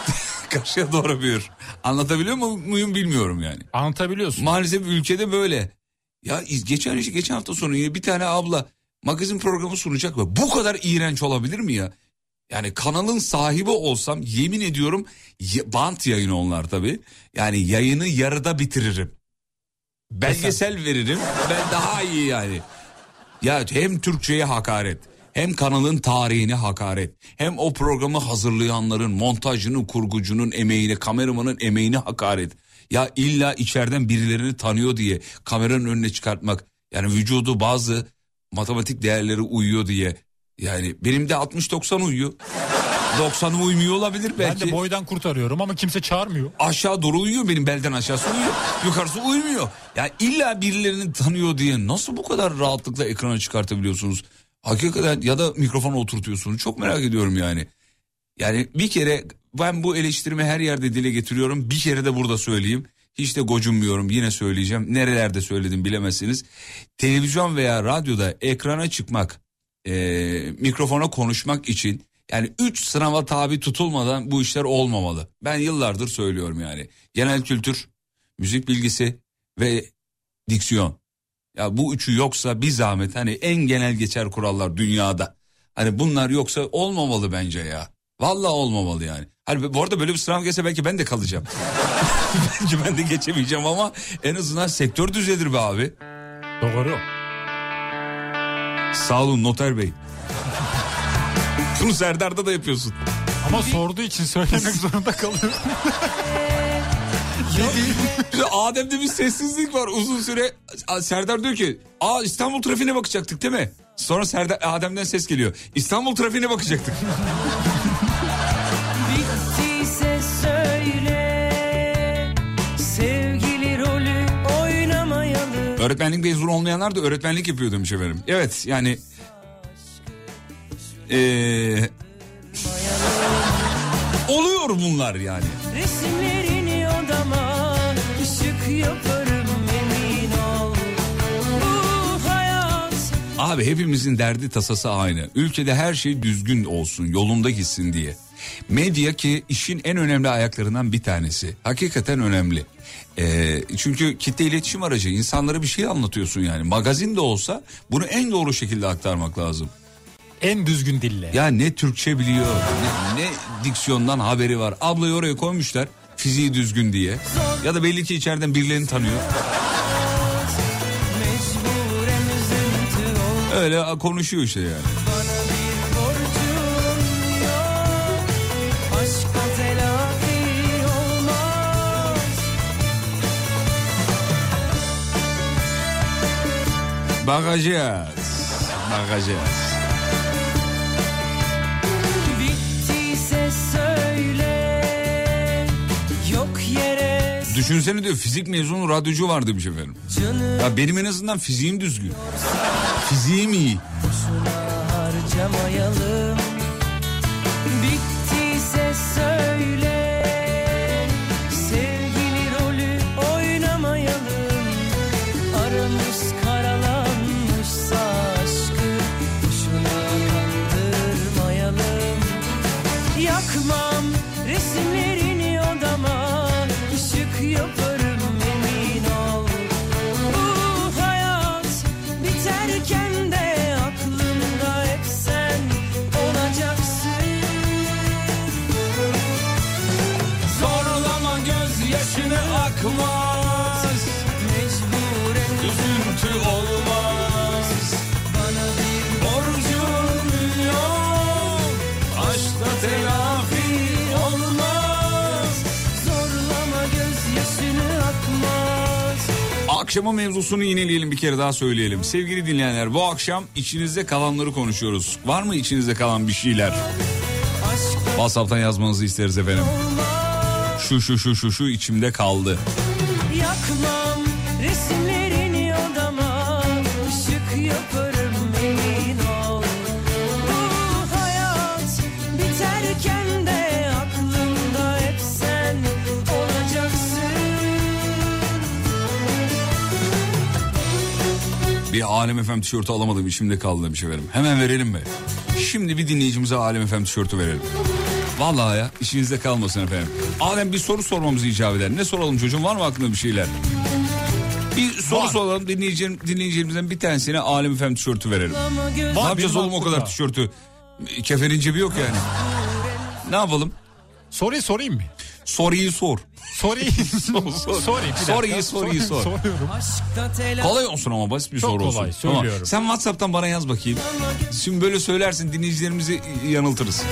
*laughs* Karşıya doğru büyür. Anlatabiliyor muyum bilmiyorum yani. Anlatabiliyorsun. Maalesef ülkede böyle. Ya geçen geçen hafta sonu yine bir tane abla magazin programı sunacak ve bu kadar iğrenç olabilir mi ya? Yani kanalın sahibi olsam yemin ediyorum bant yayını onlar tabi. Yani yayını yarıda bitiririm. Belgesel veririm ben daha iyi yani. Ya hem Türkçe'ye hakaret hem kanalın tarihine hakaret hem o programı hazırlayanların montajını kurgucunun emeğine kameramanın emeğine hakaret. Ya illa içeriden birilerini tanıyor diye kameranın önüne çıkartmak. Yani vücudu bazı matematik değerleri uyuyor diye. Yani benim de 60-90 uyuyor. 90'ı uymuyor olabilir belki. Ben de boydan kurtarıyorum ama kimse çağırmıyor. Aşağı doğru uyuyor benim belden aşağısı uyuyor. Yukarısı uymuyor. Ya illa birilerini tanıyor diye nasıl bu kadar rahatlıkla ekrana çıkartabiliyorsunuz? Hakikaten ya da mikrofona oturtuyorsunuz. Çok merak ediyorum yani. Yani bir kere ben bu eleştirimi her yerde dile getiriyorum. Bir kere de burada söyleyeyim. Hiç de gocunmuyorum yine söyleyeceğim. Nerelerde söyledim bilemezsiniz. Televizyon veya radyoda ekrana çıkmak, e, mikrofona konuşmak için yani üç sınava tabi tutulmadan bu işler olmamalı. Ben yıllardır söylüyorum yani. Genel kültür, müzik bilgisi ve diksiyon. Ya bu üçü yoksa bir zahmet hani en genel geçer kurallar dünyada. Hani bunlar yoksa olmamalı bence ya. Vallahi olmamalı yani. Hani bu arada böyle bir sınav gelse belki ben de kalacağım. *laughs* Bence ben de geçemeyeceğim ama en azından sektör düzelir be abi. Doğru. Sağ olun noter bey. *laughs* Bunu Serdar'da da yapıyorsun. Ama sorduğu için söylemek zorunda kalıyorum. *laughs* Adem'de bir sessizlik var uzun süre. Serdar diyor ki Aa İstanbul trafiğine bakacaktık değil mi? Sonra Serdar Adem'den ses geliyor. İstanbul trafiğine bakacaktık. Öğretmenlik mezunu olmayanlar da öğretmenlik yapıyor demiş efendim. Evet yani ee, oluyor bunlar yani. Resimlerini odama ışık yaparım emin ol. Bu hayat Abi hepimizin derdi tasası aynı. Ülkede her şey düzgün olsun, yolunda gitsin diye. Medya ki işin en önemli ayaklarından bir tanesi. Hakikaten önemli. Ee, çünkü kitle iletişim aracı insanlara bir şey anlatıyorsun yani. Magazin de olsa bunu en doğru şekilde aktarmak lazım. En düzgün dille. Ya ne Türkçe biliyor ne, ne diksiyondan haberi var. Ablayı oraya koymuşlar fiziği düzgün diye. Ya da belli ki içeriden birilerini tanıyor. Öyle konuşuyor işte yani. Bakacağız. Bakacağız. Düşünsene diyor fizik mezunu radyocu var demiş efendim. Ya benim en azından fiziğim düzgün. Fiziğim iyi. Bittiyse söyle. Akşamın mevzusunu yineleyelim bir kere daha söyleyelim. Sevgili dinleyenler bu akşam içinizde kalanları konuşuyoruz. Var mı içinizde kalan bir şeyler? WhatsApp'tan yazmanızı isteriz efendim. Şu şu şu şu şu içimde kaldı. Yakmam Bir Alem FM tişörtü alamadım içimde kaldı demiş efendim. Hemen verelim mi? Şimdi bir dinleyicimize Alem FM tişörtü verelim. Vallahi ya işinizde kalmasın efendim. Alem bir soru sormamızı icap eder. Ne soralım çocuğum var mı aklında bir şeyler? Bir soru soralım dinleyicilerim, dinleyicilerimizden bir tanesine Alem FM tişörtü verelim. ne yapacağız oğlum o kadar tişörtü? Kefenin cebi yok yani. ne yapalım? Soruyu sorayım mı? Soruyu sor. Soruyu *laughs* sor. Sorry, bir dakika. Soruyu soruyu sor. Soruyorum. Kolay olsun ama basit bir Çok soru olsun. kolay, Tamam. söylüyorum. Sen WhatsApp'tan bana yaz bakayım. Şimdi böyle söylersin dinleyicilerimizi yanıltırız.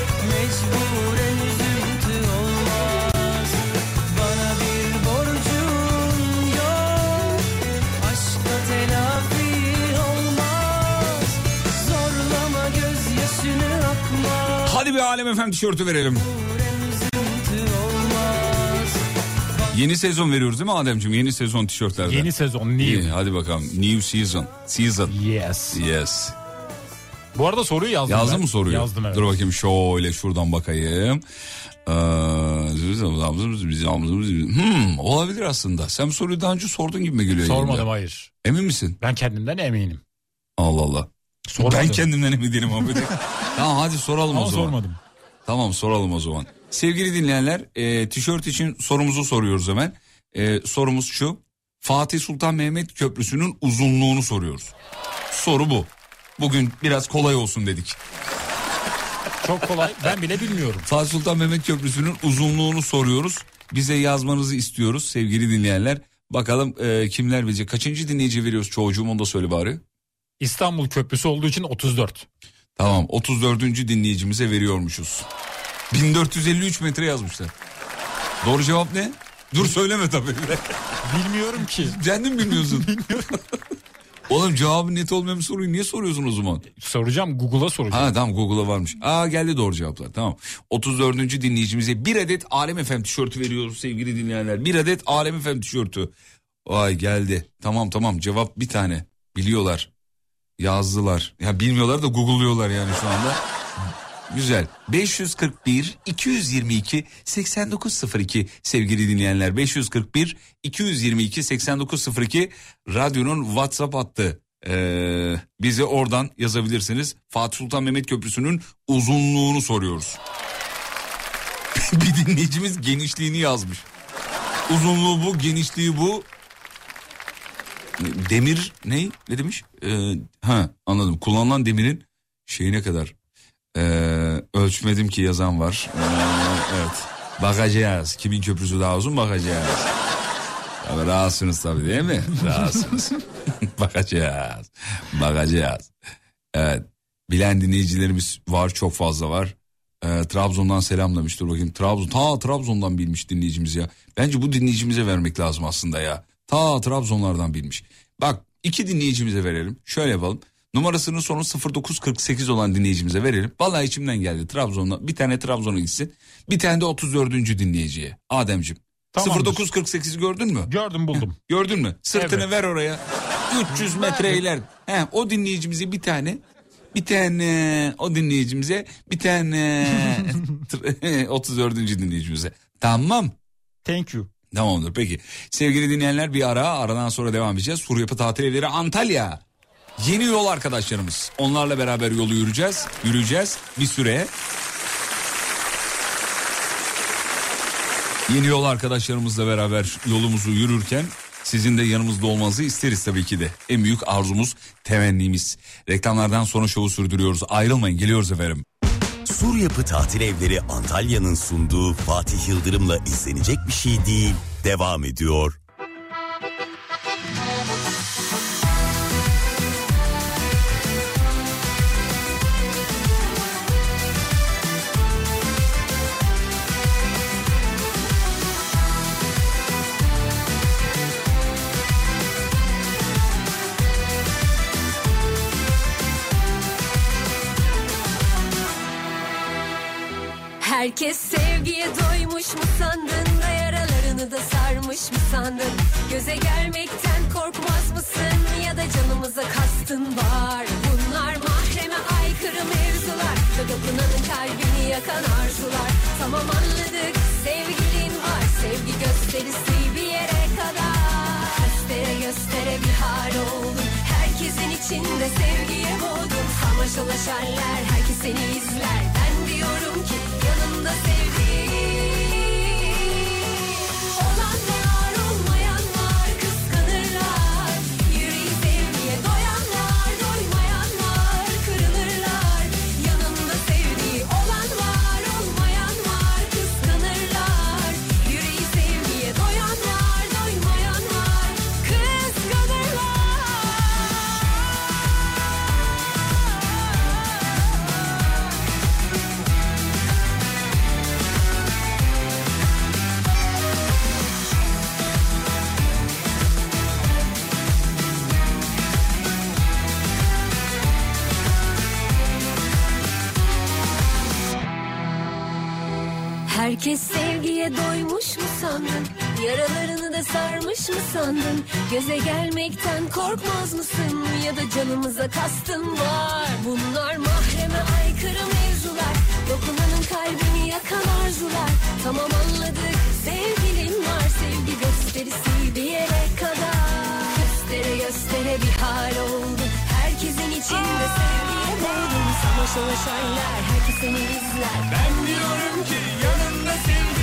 Hadi bir Alem efendim tişörtü verelim. Yeni sezon veriyoruz değil mi Ademciğim? Yeni sezon tişörtlerde. Yeni sezon new. İyi, hadi bakalım. New season. Season. Yes. Yes. Bu arada soruyu yazdım Yazdın ben. mı soruyu? Yazdım evet. Dur bakayım şöyle şuradan bakayım. Ee, hmm, olabilir aslında. Sen bu soruyu daha önce sordun gibi mi geliyor? Sormadım yayında? hayır. Emin misin? Ben kendimden eminim. Allah Allah. Sormadım. Ben kendimden emin değilim abi. *laughs* tamam hadi soralım Ama o zaman. sormadım. Tamam soralım o zaman. Sevgili dinleyenler e, tişört için sorumuzu soruyoruz hemen. E, sorumuz şu. Fatih Sultan Mehmet Köprüsü'nün uzunluğunu soruyoruz. Soru bu. Bugün biraz kolay olsun dedik. Çok kolay. Ben bile bilmiyorum. Fatih Sultan Mehmet Köprüsü'nün uzunluğunu soruyoruz. Bize yazmanızı istiyoruz sevgili dinleyenler. Bakalım e, kimler bilecek. Kaçıncı dinleyici veriyoruz çocuğum onu da söyle bari. İstanbul Köprüsü olduğu için 34. Tamam 34. dinleyicimize veriyormuşuz. 1453 metre yazmışlar. Doğru cevap ne? Dur söyleme tabii. Bilmiyorum ki. Kendin bilmiyorsun. *laughs* Oğlum cevabı net olmayan bir soruyu niye soruyorsun o zaman? Soracağım Google'a soracağım. Ha tamam Google'a varmış. Aa geldi doğru cevaplar tamam. 34. dinleyicimize bir adet Alem FM tişörtü veriyoruz sevgili dinleyenler. Bir adet Alem FM tişörtü. Vay geldi. Tamam tamam cevap bir tane. Biliyorlar. Yazdılar. Ya bilmiyorlar da Google'lıyorlar yani şu anda. Güzel. 541 222 8902 sevgili dinleyenler 541 222 8902 radyonun WhatsApp hattı. Ee, bize oradan yazabilirsiniz. Fatih Sultan Mehmet Köprüsü'nün uzunluğunu soruyoruz. *laughs* Bir dinleyicimiz genişliğini yazmış. Uzunluğu bu, genişliği bu. Demir ne? Ne demiş? Ee, ha anladım. Kullanılan demirin şeyine kadar. Ee, ölçmedim ki yazan var. Ee, evet. Bakacağız. Kimin köprüsü daha uzun bakacağız. Tabii rahatsınız tabii değil mi? Rahatsınız. *laughs* bakacağız. Bakacağız. Evet. Bilen dinleyicilerimiz var çok fazla var. Ee, Trabzon'dan selam demiş dur bakayım. Trabzon, ta Trabzon'dan bilmiş dinleyicimiz ya. Bence bu dinleyicimize vermek lazım aslında ya. Ta Trabzonlardan bilmiş. Bak iki dinleyicimize verelim. Şöyle yapalım. Numarasının sonu 0948 olan dinleyicimize verelim. Vallahi içimden geldi Trabzon'da. Bir tane Trabzon'a gitsin. Bir tane de 34. dinleyiciye. Ademciğim. Tamamdır. 0948 gördün mü? Gördüm buldum. *laughs* Gördün mü? Sırtını Evet. ver oraya. 300 metre iler. He, o dinleyicimize bir tane bir tane o dinleyicimize bir tane *laughs* 34. dinleyicimize. Tamam. Thank you. Tamamdır peki. Sevgili dinleyenler bir ara aradan sonra devam edeceğiz. Sur Yapı Tatil Evleri Antalya. Yeni yol arkadaşlarımız. Onlarla beraber yolu yürüyeceğiz. Yürüyeceğiz bir süre. Yeni yol arkadaşlarımızla beraber yolumuzu yürürken sizin de yanımızda olmanızı isteriz tabii ki de. En büyük arzumuz, temennimiz. Reklamlardan sonra şovu sürdürüyoruz. Ayrılmayın, geliyoruz efendim. Sur Yapı Tatil Evleri Antalya'nın sunduğu Fatih Yıldırım'la izlenecek bir şey değil. Devam ediyor. Herkes sevgiye doymuş mu sandın da yaralarını da sarmış mı sandın? Göze gelmekten korkmaz mısın ya da canımıza kastın var? Bunlar mahreme aykırı mevzular ve dokunanın kalbini yakan arzular. Tamam anladık sevgilin var sevgi gösterisi bir yere kadar. Göstere göstere bir hal oldun Herkesin içinde sevgiye boğdun Samaşalaşarlar herkes seni izler. Ben yanında doymuş mu sandın? Yaralarını da sarmış mı sandın? Göze gelmekten korkmaz mısın? Ya da canımıza kastın var. Bunlar mahreme aykırı mevzular. Dokunanın kalbini yakan arzular. Tamam anladık sevgilin var. Sevgi gösterisi bir yere kadar. Göstere göstere bir hal oldu. Herkesin içinde sevgiye doydum. Savaşalaşarlar herkes seni izler. Ben diyorum ki yanında sevdiğin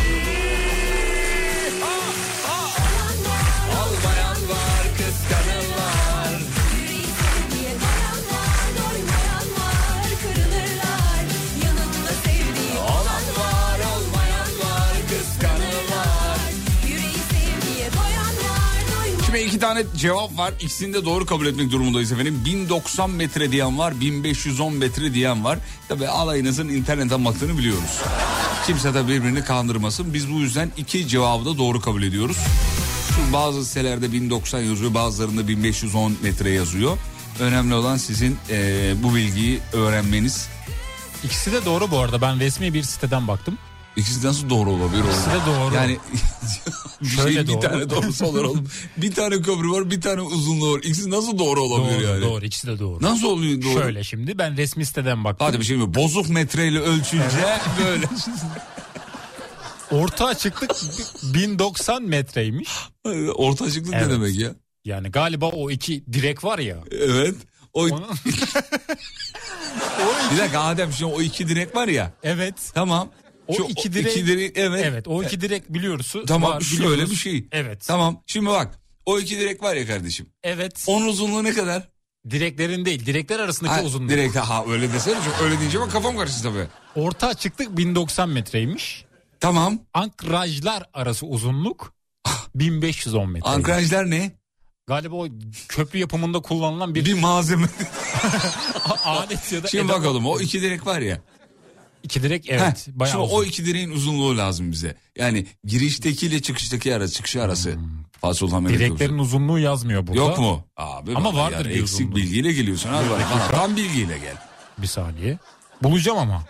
iki tane cevap var. İkisini de doğru kabul etmek durumundayız efendim. 1090 metre diyen var, 1510 metre diyen var. Tabii alayınızın internetten baktığını biliyoruz. Kimse de birbirini kandırmasın. Biz bu yüzden iki cevabı da doğru kabul ediyoruz. Çünkü bazı sitelerde 1090 yazıyor, bazılarında 1510 metre yazıyor. Önemli olan sizin eee, bu bilgiyi öğrenmeniz. İkisi de doğru bu arada. Ben resmi bir siteden baktım. İkisi nasıl doğru olabilir? İkisi de doğru. Yani *laughs* bir Şöyle şeyin bir tane doğrusu olur oğlum. *laughs* bir tane köprü var, bir tane uzunluğu var. İkisi nasıl doğru olabilir doğru, yani? doğru. İkisi de doğru. Nasıl oluyor doğru? Şöyle şimdi ben resmi siteden baktım. Hadi bir şey mi? Bozuk metreyle ölçünce *laughs* böyle. Orta açıklık 1090 metreymiş. Orta açıklık ne Evet. demek ya? Yani galiba o iki direk var ya. Evet. O... Onun- bir dakika Adem şimdi o iki direk var ya. Evet. Tamam. O Şu iki direk, direk- evet. Evet o iki direk biliyorsun. Tamam var, şöyle biliyoruz. bir şey. Evet. Tamam şimdi bak. O iki direk var ya kardeşim. Evet. Onun uzunluğu ne kadar? Direklerin değil direkler arasındaki Ha, uzunluk. Direkt ha öyle desene çünkü öyle deyince bak kafam karıştı tabii. Orta açıklık 1090 metreymiş. Tamam. Ankrajlar arası uzunluk 1510 metre. Ankrajlar ne? Galiba o köprü yapımında kullanılan bir, Bir malzeme. *laughs* alet ya da Şimdi edevat. bakalım o iki direk var ya. İki direk evet. Heh, bayağı şimdi uzun. o iki direğin uzunluğu lazım bize. Yani giriştekiyle çıkıştaki arası, çıkışı arası. Fatih Sultan Mehmet Hmm. Direklerin uzunluğu yazmıyor burada. Yok mu? Abi Ama vardır yani bir eksik uzunluğu. bilgiyle geliyorsun abi. Bana tam bilgiyle gel. Bir saniye. Bulacağım ama.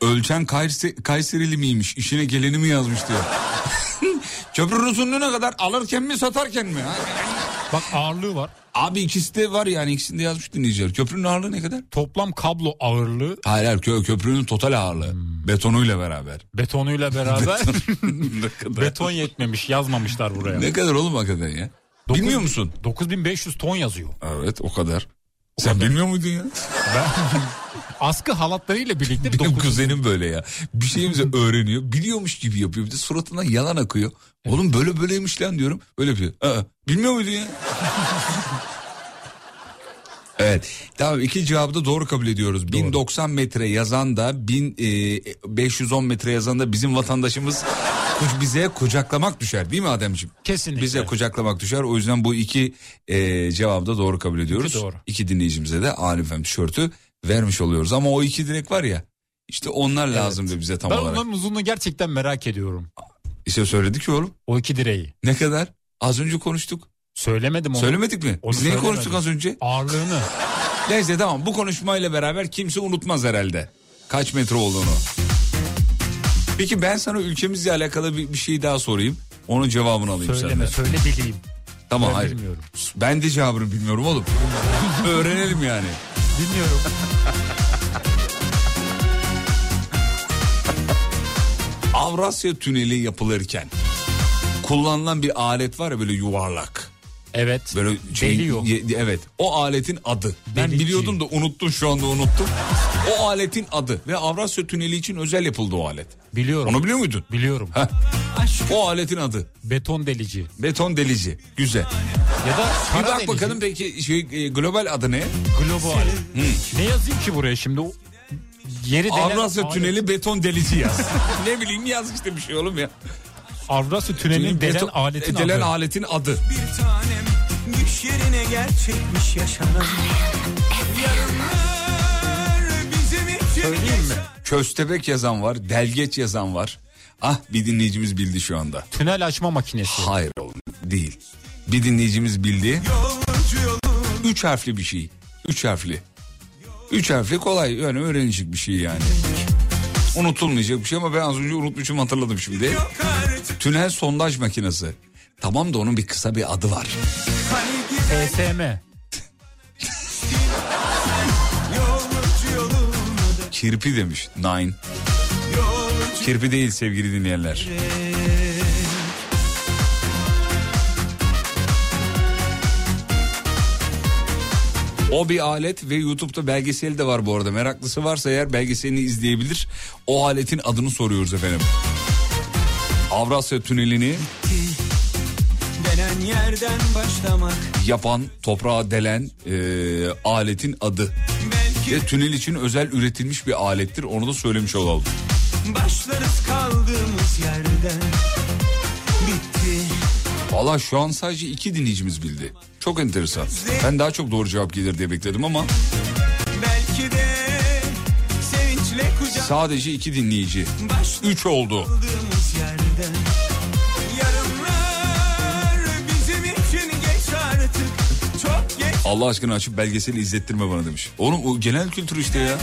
Ölçen Kayser, Kayserili miymiş? İşine geleni mi yazmış diyor. *laughs* Köprünün uzunluğu ne kadar? Alırken mi satarken mi? Bak ağırlığı var. Abi ikisi de var yani ikisini de yazmış dinleyiciler. Köprünün ağırlığı ne kadar? Toplam kablo ağırlığı Hayır hayır kö- köprünün total ağırlığı. Betonuyla beraber. betonuyla beraber *laughs* ne kadar? beton yetmemiş yazmamışlar buraya. Ne kadar oğlum hakikaten ya? Dokuz- Bilmiyor musun? 9500 ton yazıyor. Evet o kadar. Sen bilmiyor muydun ya? *laughs* Askı halatlarıyla birlikte Benim dokuz- kuzenim böyle ya. Bir şeyimizi *laughs* öğreniyor. Biliyormuş gibi yapıyor. Bir de suratından yalan akıyor. Oğlum böyle böyleymiş lan diyorum. Öyle yapıyor. Aa, bilmiyor muydun ya? *laughs* Evet. Tamam iki cevabı da doğru kabul ediyoruz. 1090 metre yazan da 1510 metre yazan da bizim vatandaşımız bize kucaklamak düşer değil mi Ademciğim? Kesinlikle. Bize kucaklamak düşer. O yüzden bu iki e, cevabı da doğru kabul ediyoruz. İki doğru. İki dinleyicimize de Alifem tişörtü vermiş oluyoruz. Ama o iki direk var ya işte onlar lazımdı bize tam ben olarak. onların uzunluğunu gerçekten merak ediyorum. İşte söyledik ya oğlum. O iki direği. Ne kadar? Az önce konuştuk. Söylemedim onu. Söylemedik mi? Onu Biz neyi söylemedim. konuştuk az önce? Ağırlığını. *laughs* Neyse tamam bu konuşmayla beraber kimse unutmaz herhalde. Kaç metre olduğunu. Peki ben sana ülkemizle alakalı bir, bir şey daha sorayım. Onun cevabını alayım Söyleme senden. söyle bileyim. Tamam Ben hayır. bilmiyorum. Ben de cevabını bilmiyorum oğlum. *laughs* Öğrenelim yani. Bilmiyorum. *laughs* Avrasya Tüneli yapılırken kullanılan bir alet var ya böyle yuvarlak. Evet. Böyle Deliyor. ye- evet. O aletin adı. Ben Delici. biliyordum da unuttum şu anda unuttum. O aletin adı ve Avrasya Tüneli için özel yapıldı o alet. Biliyorum. Onu biliyor muydun? Biliyorum. Heh. O aletin adı. Beton delici. Beton delici. Güzel. Ya da Bir kara bak delici. bakalım peki şey, e, global adı ne? Global. Ne yazayım ki buraya şimdi? O Yeri delen Avrasya. Tüneli beton delici yaz. *laughs* ne bileyim yaz işte bir şey oğlum ya. Avrasya Tüneli'nin delen Beton- aletin delen adı. aletin adı. Yerine gerçekmiş yaşanan Yarınlar bizim için Söyleyeyim mi? Köstebek yazan var, delgeç yazan var. Ah bir dinleyicimiz bildi şu anda. Tünel açma makinesi. Hayır oğlum değil. Bir dinleyicimiz bildi. Üç harfli bir şey. Üç harfli. Üç harfli kolay yani öğrenecek bir şey yani. Unutulmayacak bir şey ama ben az önce unutmuşum hatırladım şimdi. Tünel sondaj makinesi. Tamam da onun bir kısa bir adı var. hani yolunda Kirpi demiş. Nine. Kirpi değil sevgili dinleyenler. O bir alet ve YouTube'da belgeseli de var bu arada. Meraklısı varsa eğer belgeselini izleyebilir. O aletin adını soruyoruz efendim. Avrasya Tüneli'ni yerden başlamak yapan, toprağa delen eee, aletin adı. belki Ve tünel için özel üretilmiş bir alettir. Onu da söylemiş olalım. başlarız kaldığımız yerden bitti Valla şu an sadece iki dinleyicimiz bildi. Çok enteresan. Ben daha çok doğru cevap gelir diye bekledim ama belki de sadece iki dinleyici. Üç oldu. Kaldığımız Allah aşkına açıp belgeseli izlettirme bana demiş. Oğlum o genel kültür işte ya.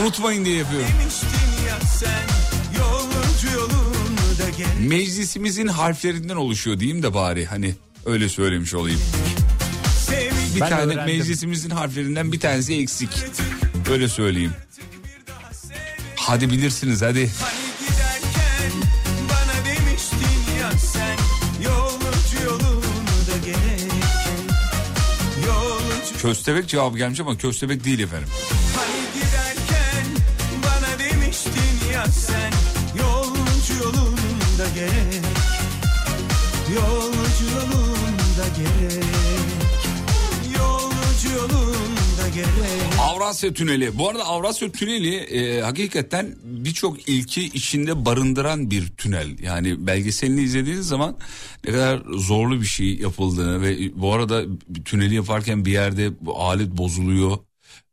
Unutmayın diye yapıyorum. Meclisimizin harflerinden oluşuyor diyeyim de bari hani öyle söylemiş olayım. Bir Ben tane öğrendim. meclisimizin harflerinden bir tanesi eksik. Öyle söyleyeyim. Hadi bilirsiniz hadi. hani Köstebek cevabı gelmiş ama köstebek değil efendim. Hani giderken bana demiştin ya sen Yolcu yolunda gerek Yolcu yolunda gerek Yolcu yolunda Avrasya Tüneli. Bu arada Avrasya Tüneli e, hakikaten birçok ilki içinde barındıran bir tünel. Yani belgeselini izlediğiniz zaman ne kadar zorlu bir şey yapıldığını ve bu arada tüneli yaparken bir yerde alet bozuluyor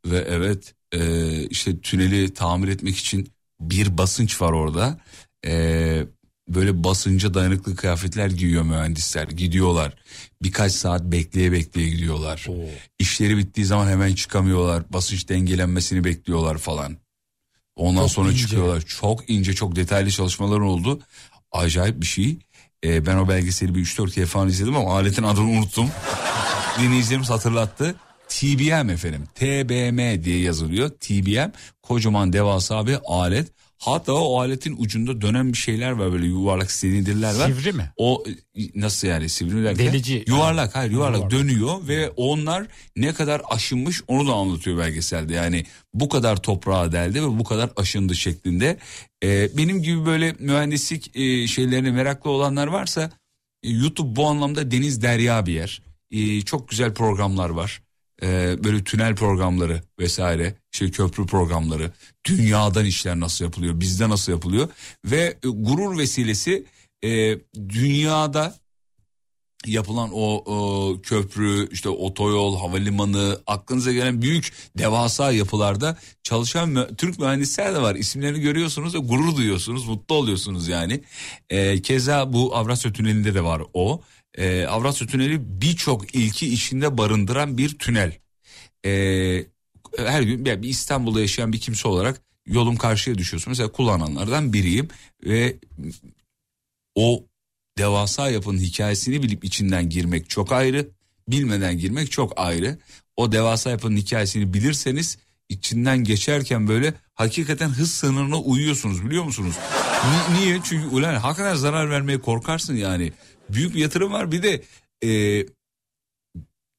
ve evet e, işte tüneli tamir etmek için bir basınç var orada. E, böyle basınca dayanıklı kıyafetler giyiyor mühendisler. Gidiyorlar. Birkaç saat bekleye bekleye gidiyorlar. İşleri bittiği zaman hemen çıkamıyorlar. Basınç dengelenmesini bekliyorlar falan. Ondan Çok sonra ince. çıkıyorlar. Çok ince çok detaylı çalışmalar oldu. Acayip bir şey. Ee, ben o belgeseli bir 3-4 kere falan izledim ama aletin adını unuttum. *laughs* Dinleyicilerimiz hatırlattı. TBM efendim. TBM diye yazılıyor. TBM kocaman devasa bir alet. Hatta o aletin ucunda dönen bir şeyler var böyle yuvarlak silindirler var. Sivri mi? O nasıl yani sivri derken? Delici. Yuvarlak hayır yuvarlak, Yuvarlak. dönüyor ve onlar ne kadar aşınmış onu da anlatıyor belgeselde. Yani bu kadar toprağa deldi ve bu kadar aşındı şeklinde. Ee, benim gibi böyle mühendislik e, şeylerine meraklı olanlar varsa e, YouTube bu anlamda deniz derya bir yer. E, çok güzel programlar var. E, böyle tünel programları vesaire, şey köprü programları, dünyadan işler nasıl yapılıyor, bizde nasıl yapılıyor ve e, gurur vesilesi e, dünyada yapılan o, o köprü, işte otoyol, havalimanı, aklınıza gelen büyük devasa yapılarda çalışan mü- Türk mühendisler de var. İsimlerini görüyorsunuz ve gurur duyuyorsunuz, mutlu oluyorsunuz yani. Ee, keza bu Avrasya Tüneli'nde de var o. Ee, Avrasya Tüneli birçok ilki içinde barındıran bir tünel. Ee, her gün bir İstanbul'da yaşayan bir kimse olarak yolum karşıya düşüyorsun. Mesela kullananlardan biriyim ve o devasa yapının hikayesini bilip içinden girmek çok ayrı. Bilmeden girmek çok ayrı. O devasa yapının hikayesini bilirseniz içinden geçerken böyle hakikaten hız sınırına uyuyorsunuz biliyor musunuz? Ni- niye? Çünkü ulan hakikaten zarar vermeye korkarsın yani. Büyük bir yatırım var bir de e,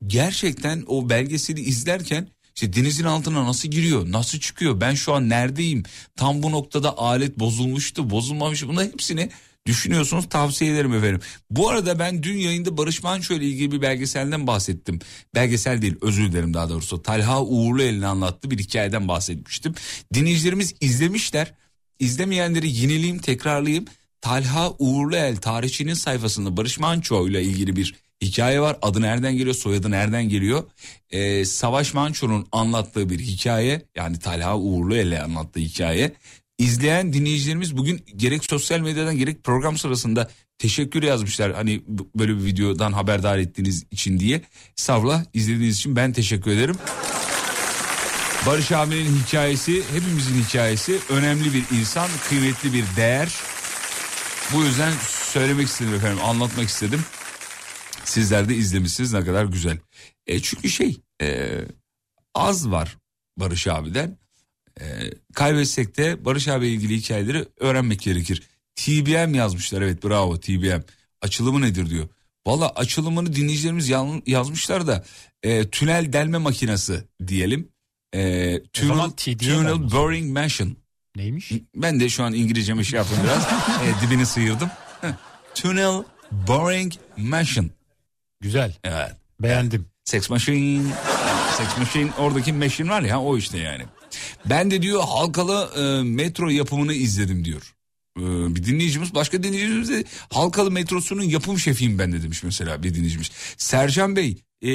gerçekten o belgeseli izlerken işte denizin altına nasıl giriyor, nasıl çıkıyor, ben şu an neredeyim, tam bu noktada alet bozulmuştu, bozulmamıştı bunların hepsini düşünüyorsunuz tavsiye ederim efendim. Bu arada ben dün yayında Barış Manço ile ilgili bir belgeselden bahsettim. Belgesel değil özür dilerim daha doğrusu. Talha Uğurlu elini anlattığı bir hikayeden bahsetmiştim. Dinleyicilerimiz izlemişler. İzlemeyenleri yenileyim tekrarlayayım. Talha Uğurluel tarihçinin sayfasında Barış Manço ile ilgili bir hikaye var. Adı nereden geliyor, soyadı nereden geliyor? Ee, Savaş Manço'nun anlattığı bir hikaye. Yani Talha Uğurluel'e anlattığı hikaye. İzleyen dinleyicilerimiz bugün gerek sosyal medyadan gerek program sırasında teşekkür yazmışlar. Hani böyle bir videodan haberdar ettiğiniz için diye. Savla izlediğiniz için ben teşekkür ederim. Barış abinin hikayesi hepimizin hikayesi. Önemli bir insan, kıymetli bir değer. Bu yüzden söylemek istedim efendim, anlatmak istedim. Sizler de izlemişsiniz ne kadar güzel. E, çünkü şey e, az var Barış abiden. E, kaybetsek de Barış abiyle ilgili hikayeleri öğrenmek gerekir. TBM yazmışlar evet bravo TBM. Açılımı nedir diyor. Valla açılımını dinleyicilerimiz yazmışlar da e, tünel delme makinesi diyelim. E, tunnel, tunnel boring machine. Neymiş? Ben de şu an İngilizcemi şey yaptım biraz. *laughs* e, dibini sıyırdım. Tunnel boring machine. Güzel. Evet. Beğendim. Sex machine. Sex machine oradaki machine var ya o işte yani. Ben de diyor halkalı e, metro yapımını izledim diyor. E, bir dinleyicimiz başka dinleyicimiz de halkalı metrosunun yapım şefiyim ben de demiş mesela bir dinleyicimiz. Sercan Bey e,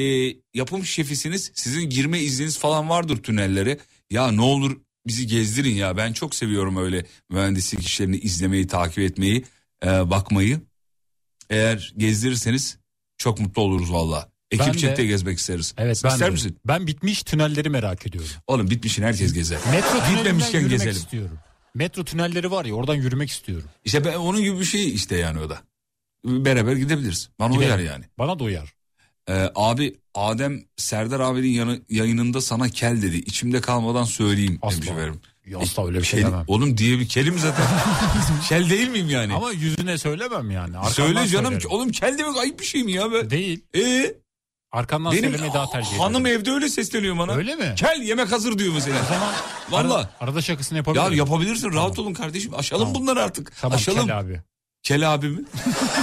yapım şefisiniz sizin girme izniniz falan vardır tünellere. Ya ne olur bizi gezdirin ya ben çok seviyorum öyle mühendislik işlerini izlemeyi takip etmeyi e, bakmayı. Eğer gezdirirseniz çok mutlu oluruz valla. Ekip çekte gezmek isteriz. Evet ben İster de. misin? Ben bitmiş tünelleri merak ediyorum. Oğlum bitmişin herkes gezer. Metro tünelinden Gitmemişken yürümek gezelim. istiyorum. Metro tünelleri var ya oradan yürümek istiyorum. İşte ben onun gibi bir şey işte yani o da. Beraber gidebiliriz. Bana Gidelim. uyar yani. Bana da uyar. Ee, abi Adem Serdar abinin yanı, yayınında sana kel dedi. İçimde kalmadan söyleyeyim Asla. demiş efendim. Ya Asla öyle bir şey Kel- demem. Oğlum diye bir kelim zaten. *laughs* kel değil miyim yani? Ama yüzüne söylemem yani. Arkandan Söyle canım. söylerim. Oğlum kel demek ayıp bir şey mi ya? Be? Değil. Ee, Arkandan benim söylemeyi daha tercih ederim. hanım evde öyle sesleniyor bana. Öyle mi? Kel yemek hazır diyor mesela. O zaman Valla. arada, arada şakasını Ya yapabilirim. yapabilirsin rahat olun kardeşim. Aşalım Tamam. bunları artık. Tamam Aşalım. Kel abi. Kel abi mi? *laughs*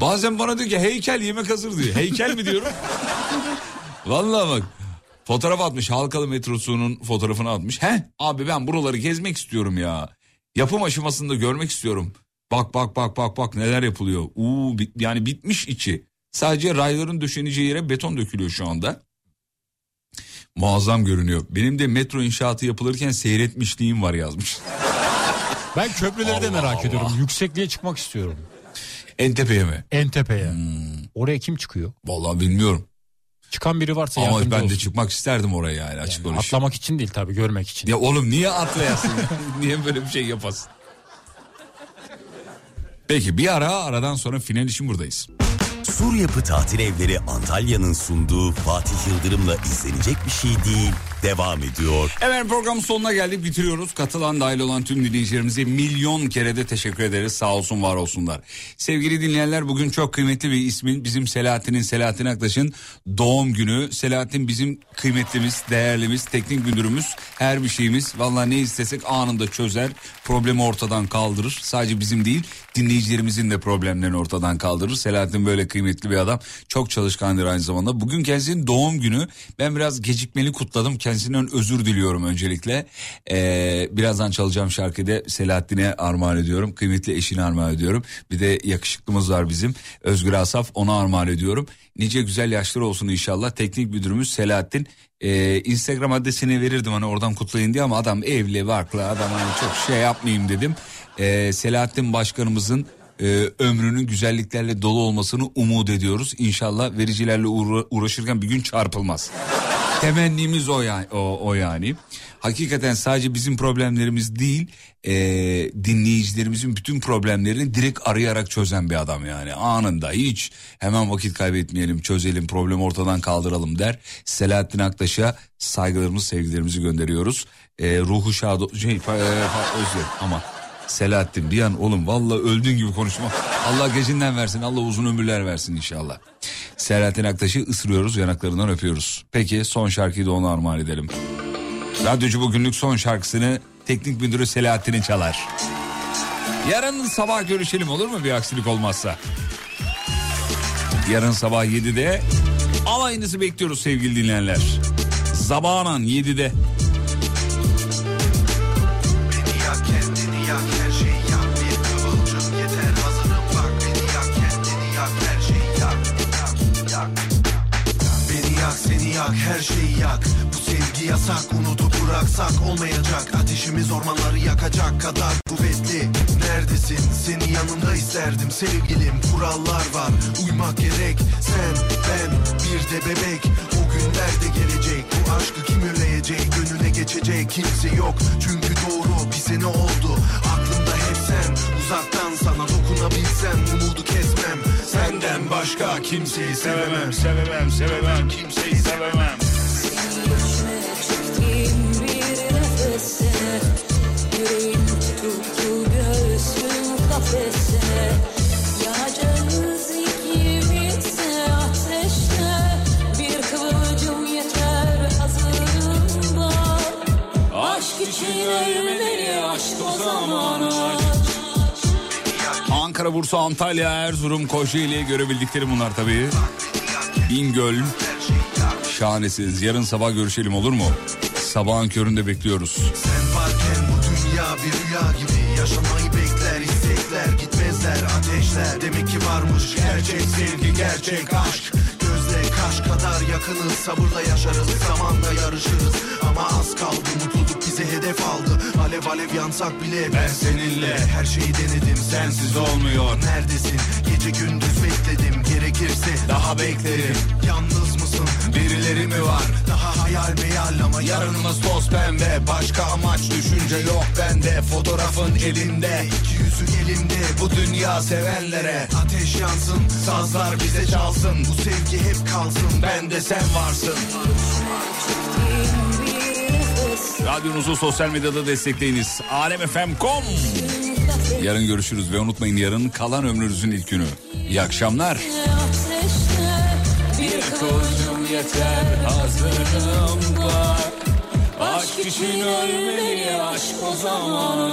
Bazen bana diyor ki heykel yemek hazır diyor. Heykel mi diyorum? *laughs* Vallahi bak. Fotoğraf atmış Halkalı metrosunun fotoğrafını atmış. He abi ben buraları gezmek istiyorum ya. Yapım aşamasında görmek istiyorum. Bak bak bak bak bak neler yapılıyor. Uuu bit- yani bitmiş içi. Sadece rayların döşeneceği yere beton dökülüyor şu anda. Muazzam görünüyor. Benim de metro inşaatı yapılırken seyretmişliğim var yazmış. Ben köprüleri de merak ediyorum. Yüksekliğe çıkmak istiyorum. En tepeye mi? En tepeye. Hmm. Oraya kim çıkıyor? Vallahi bilmiyorum. Çıkan biri varsa Ama ben de olsun. çıkmak isterdim oraya yani açık Yani konuşayım. atlamak için değil tabii görmek için. Ya oğlum niye atlayasın ya? *laughs* niye böyle bir şey yapasın? Peki bir ara aradan sonra final için buradayız. Sur Yapı Tatil Evleri Antalya'nın sunduğu Fatih Yıldırım'la izlenecek bir şey değil. Devam ediyor. Evet programın sonuna geldik bitiriyoruz. Katılan dahil olan tüm dinleyicilerimize milyon kere de teşekkür ederiz. Sağ olsun var olsunlar. Sevgili dinleyenler bugün çok kıymetli bir ismin bizim Selahattin'in Selahattin Aktaş'ın doğum günü. Selahattin bizim kıymetlimiz, değerlimiz, teknik müdürümüz, her bir şeyimiz. Vallahi ne istesek anında çözer, problemi ortadan kaldırır. Sadece bizim değil dinleyicilerimizin de problemlerini ortadan kaldırır. Selahattin böyle kıymetli bir adam. Çok çalışkandır aynı zamanda. Bugün kendisinin doğum günü. Ben biraz gecikmeli kutladım. Kendisinden özür diliyorum öncelikle. Ee, birazdan çalacağım şarkıyı Selahattin'e armağan ediyorum. Kıymetli eşine armağan ediyorum. Bir de yakışıklımız var bizim. Özgür Asaf ona armağan ediyorum. Nice güzel yaşlar olsun inşallah. Teknik müdürümüz Selahattin. Ee, Instagram adresini verirdim hani oradan kutlayın diye ama adam evli barklı adam hani çok şey yapmayayım dedim. Ee, Selahattin başkanımızın e, ömrünün güzelliklerle dolu olmasını umut ediyoruz. İnşallah vericilerle uğra- uğraşırken bir gün çarpılmaz. *laughs* Temennimiz o yani. O, o yani. Hakikaten sadece bizim problemlerimiz değil, e, dinleyicilerimizin bütün problemlerini direkt arayarak çözen bir adam yani. Anında hiç hemen vakit kaybetmeyelim, çözelim, problemi ortadan kaldıralım der. Selahattin Aktaş'a saygılarımızı, sevgilerimizi gönderiyoruz. E, ruhu şad, şey, e, özür ama Selahattin bir an oğlum valla öldüğün gibi konuşma. Allah gecinden versin Allah uzun ömürler versin inşallah. Selahattin Aktaş'ı ısırıyoruz yanaklarından öpüyoruz. Peki son şarkıyı da ona armağan edelim. Radyocu bugünlük son şarkısını teknik müdürü Selahattin'in çalar. Yarın sabah görüşelim olur mu bir aksilik olmazsa? Yarın sabah 7'de alayınızı bekliyoruz sevgili dinleyenler. Zabanan 7'de. Her şeyi yak. Bu sevgi yasak unutup bıraksak olmayacak. Ateşimiz ormanları yakacak kadar kuvvetli. Neredesin? Seni yanımda isterdim sevgilim. Kurallar var uymak gerek. Sen ben bir de bebek. O günler de gelecek. Bu aşkı kim önleyecek Gönüle geçecek kimse yok. Çünkü doğru bize ne oldu? Aklımda hep sen. Uzaktan sana dokunabilsem Umudu kesmem Senden başka kimseyi sevemem. Sevemem sevemem. Kimseyi sevemem. Çektiğim bir nefese Yüreğim tutuldu göğsüm kafese. Yanacağız ikimizse ateşte Bir kıvılcım yeter hazırım var Aşk için ölmeli Ankara, Bursa, Antalya, Erzurum, Kocaeli görebildiklerim bunlar tabii. Bingöl. Şahanesiniz. Yarın sabah görüşelim olur mu? Sabahın köründe bekliyoruz. Sen varken bu dünya bir rüya gibi Yaşamayı bekler istekler gitmezler ateşler Demek ki varmış gerçek sevgi gerçek aşk Gözle kaş kadar yakınız sabırla yaşarız Zamanla yarışırız ama az kaldı Mutluluk bize hedef aldı. Alev alev yansak bile ben seninle. Her şeyi denedim sensiz olmuyor. Neredesin? Gece gündüz bekledim. Gerekirse daha beklerim. Yalnız mısın? Birileri mi var? Daha hayal meyal ama yarınımız toz pembe. Başka amaç düşünce yok bende. Fotoğrafın elinde iki yüzü elimde Bu dünya sevenlere Ateş yansın. Sazlar bize çalsın. Bu sevgi hep kalsın. Bende sen varsın Radyonuzu sosyal medyada destekleyiniz. alemfm.com Yarın görüşürüz ve unutmayın yarın kalan ömrünüzün ilk günü. İyi akşamlar. Bir kıvılcım yeter hazırım var Aşk için ölmeli aşk o zaman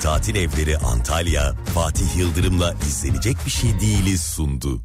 Tatil Evleri Antalya, Fatih Yıldırım'la izlenecek bir şey değiliz sundu.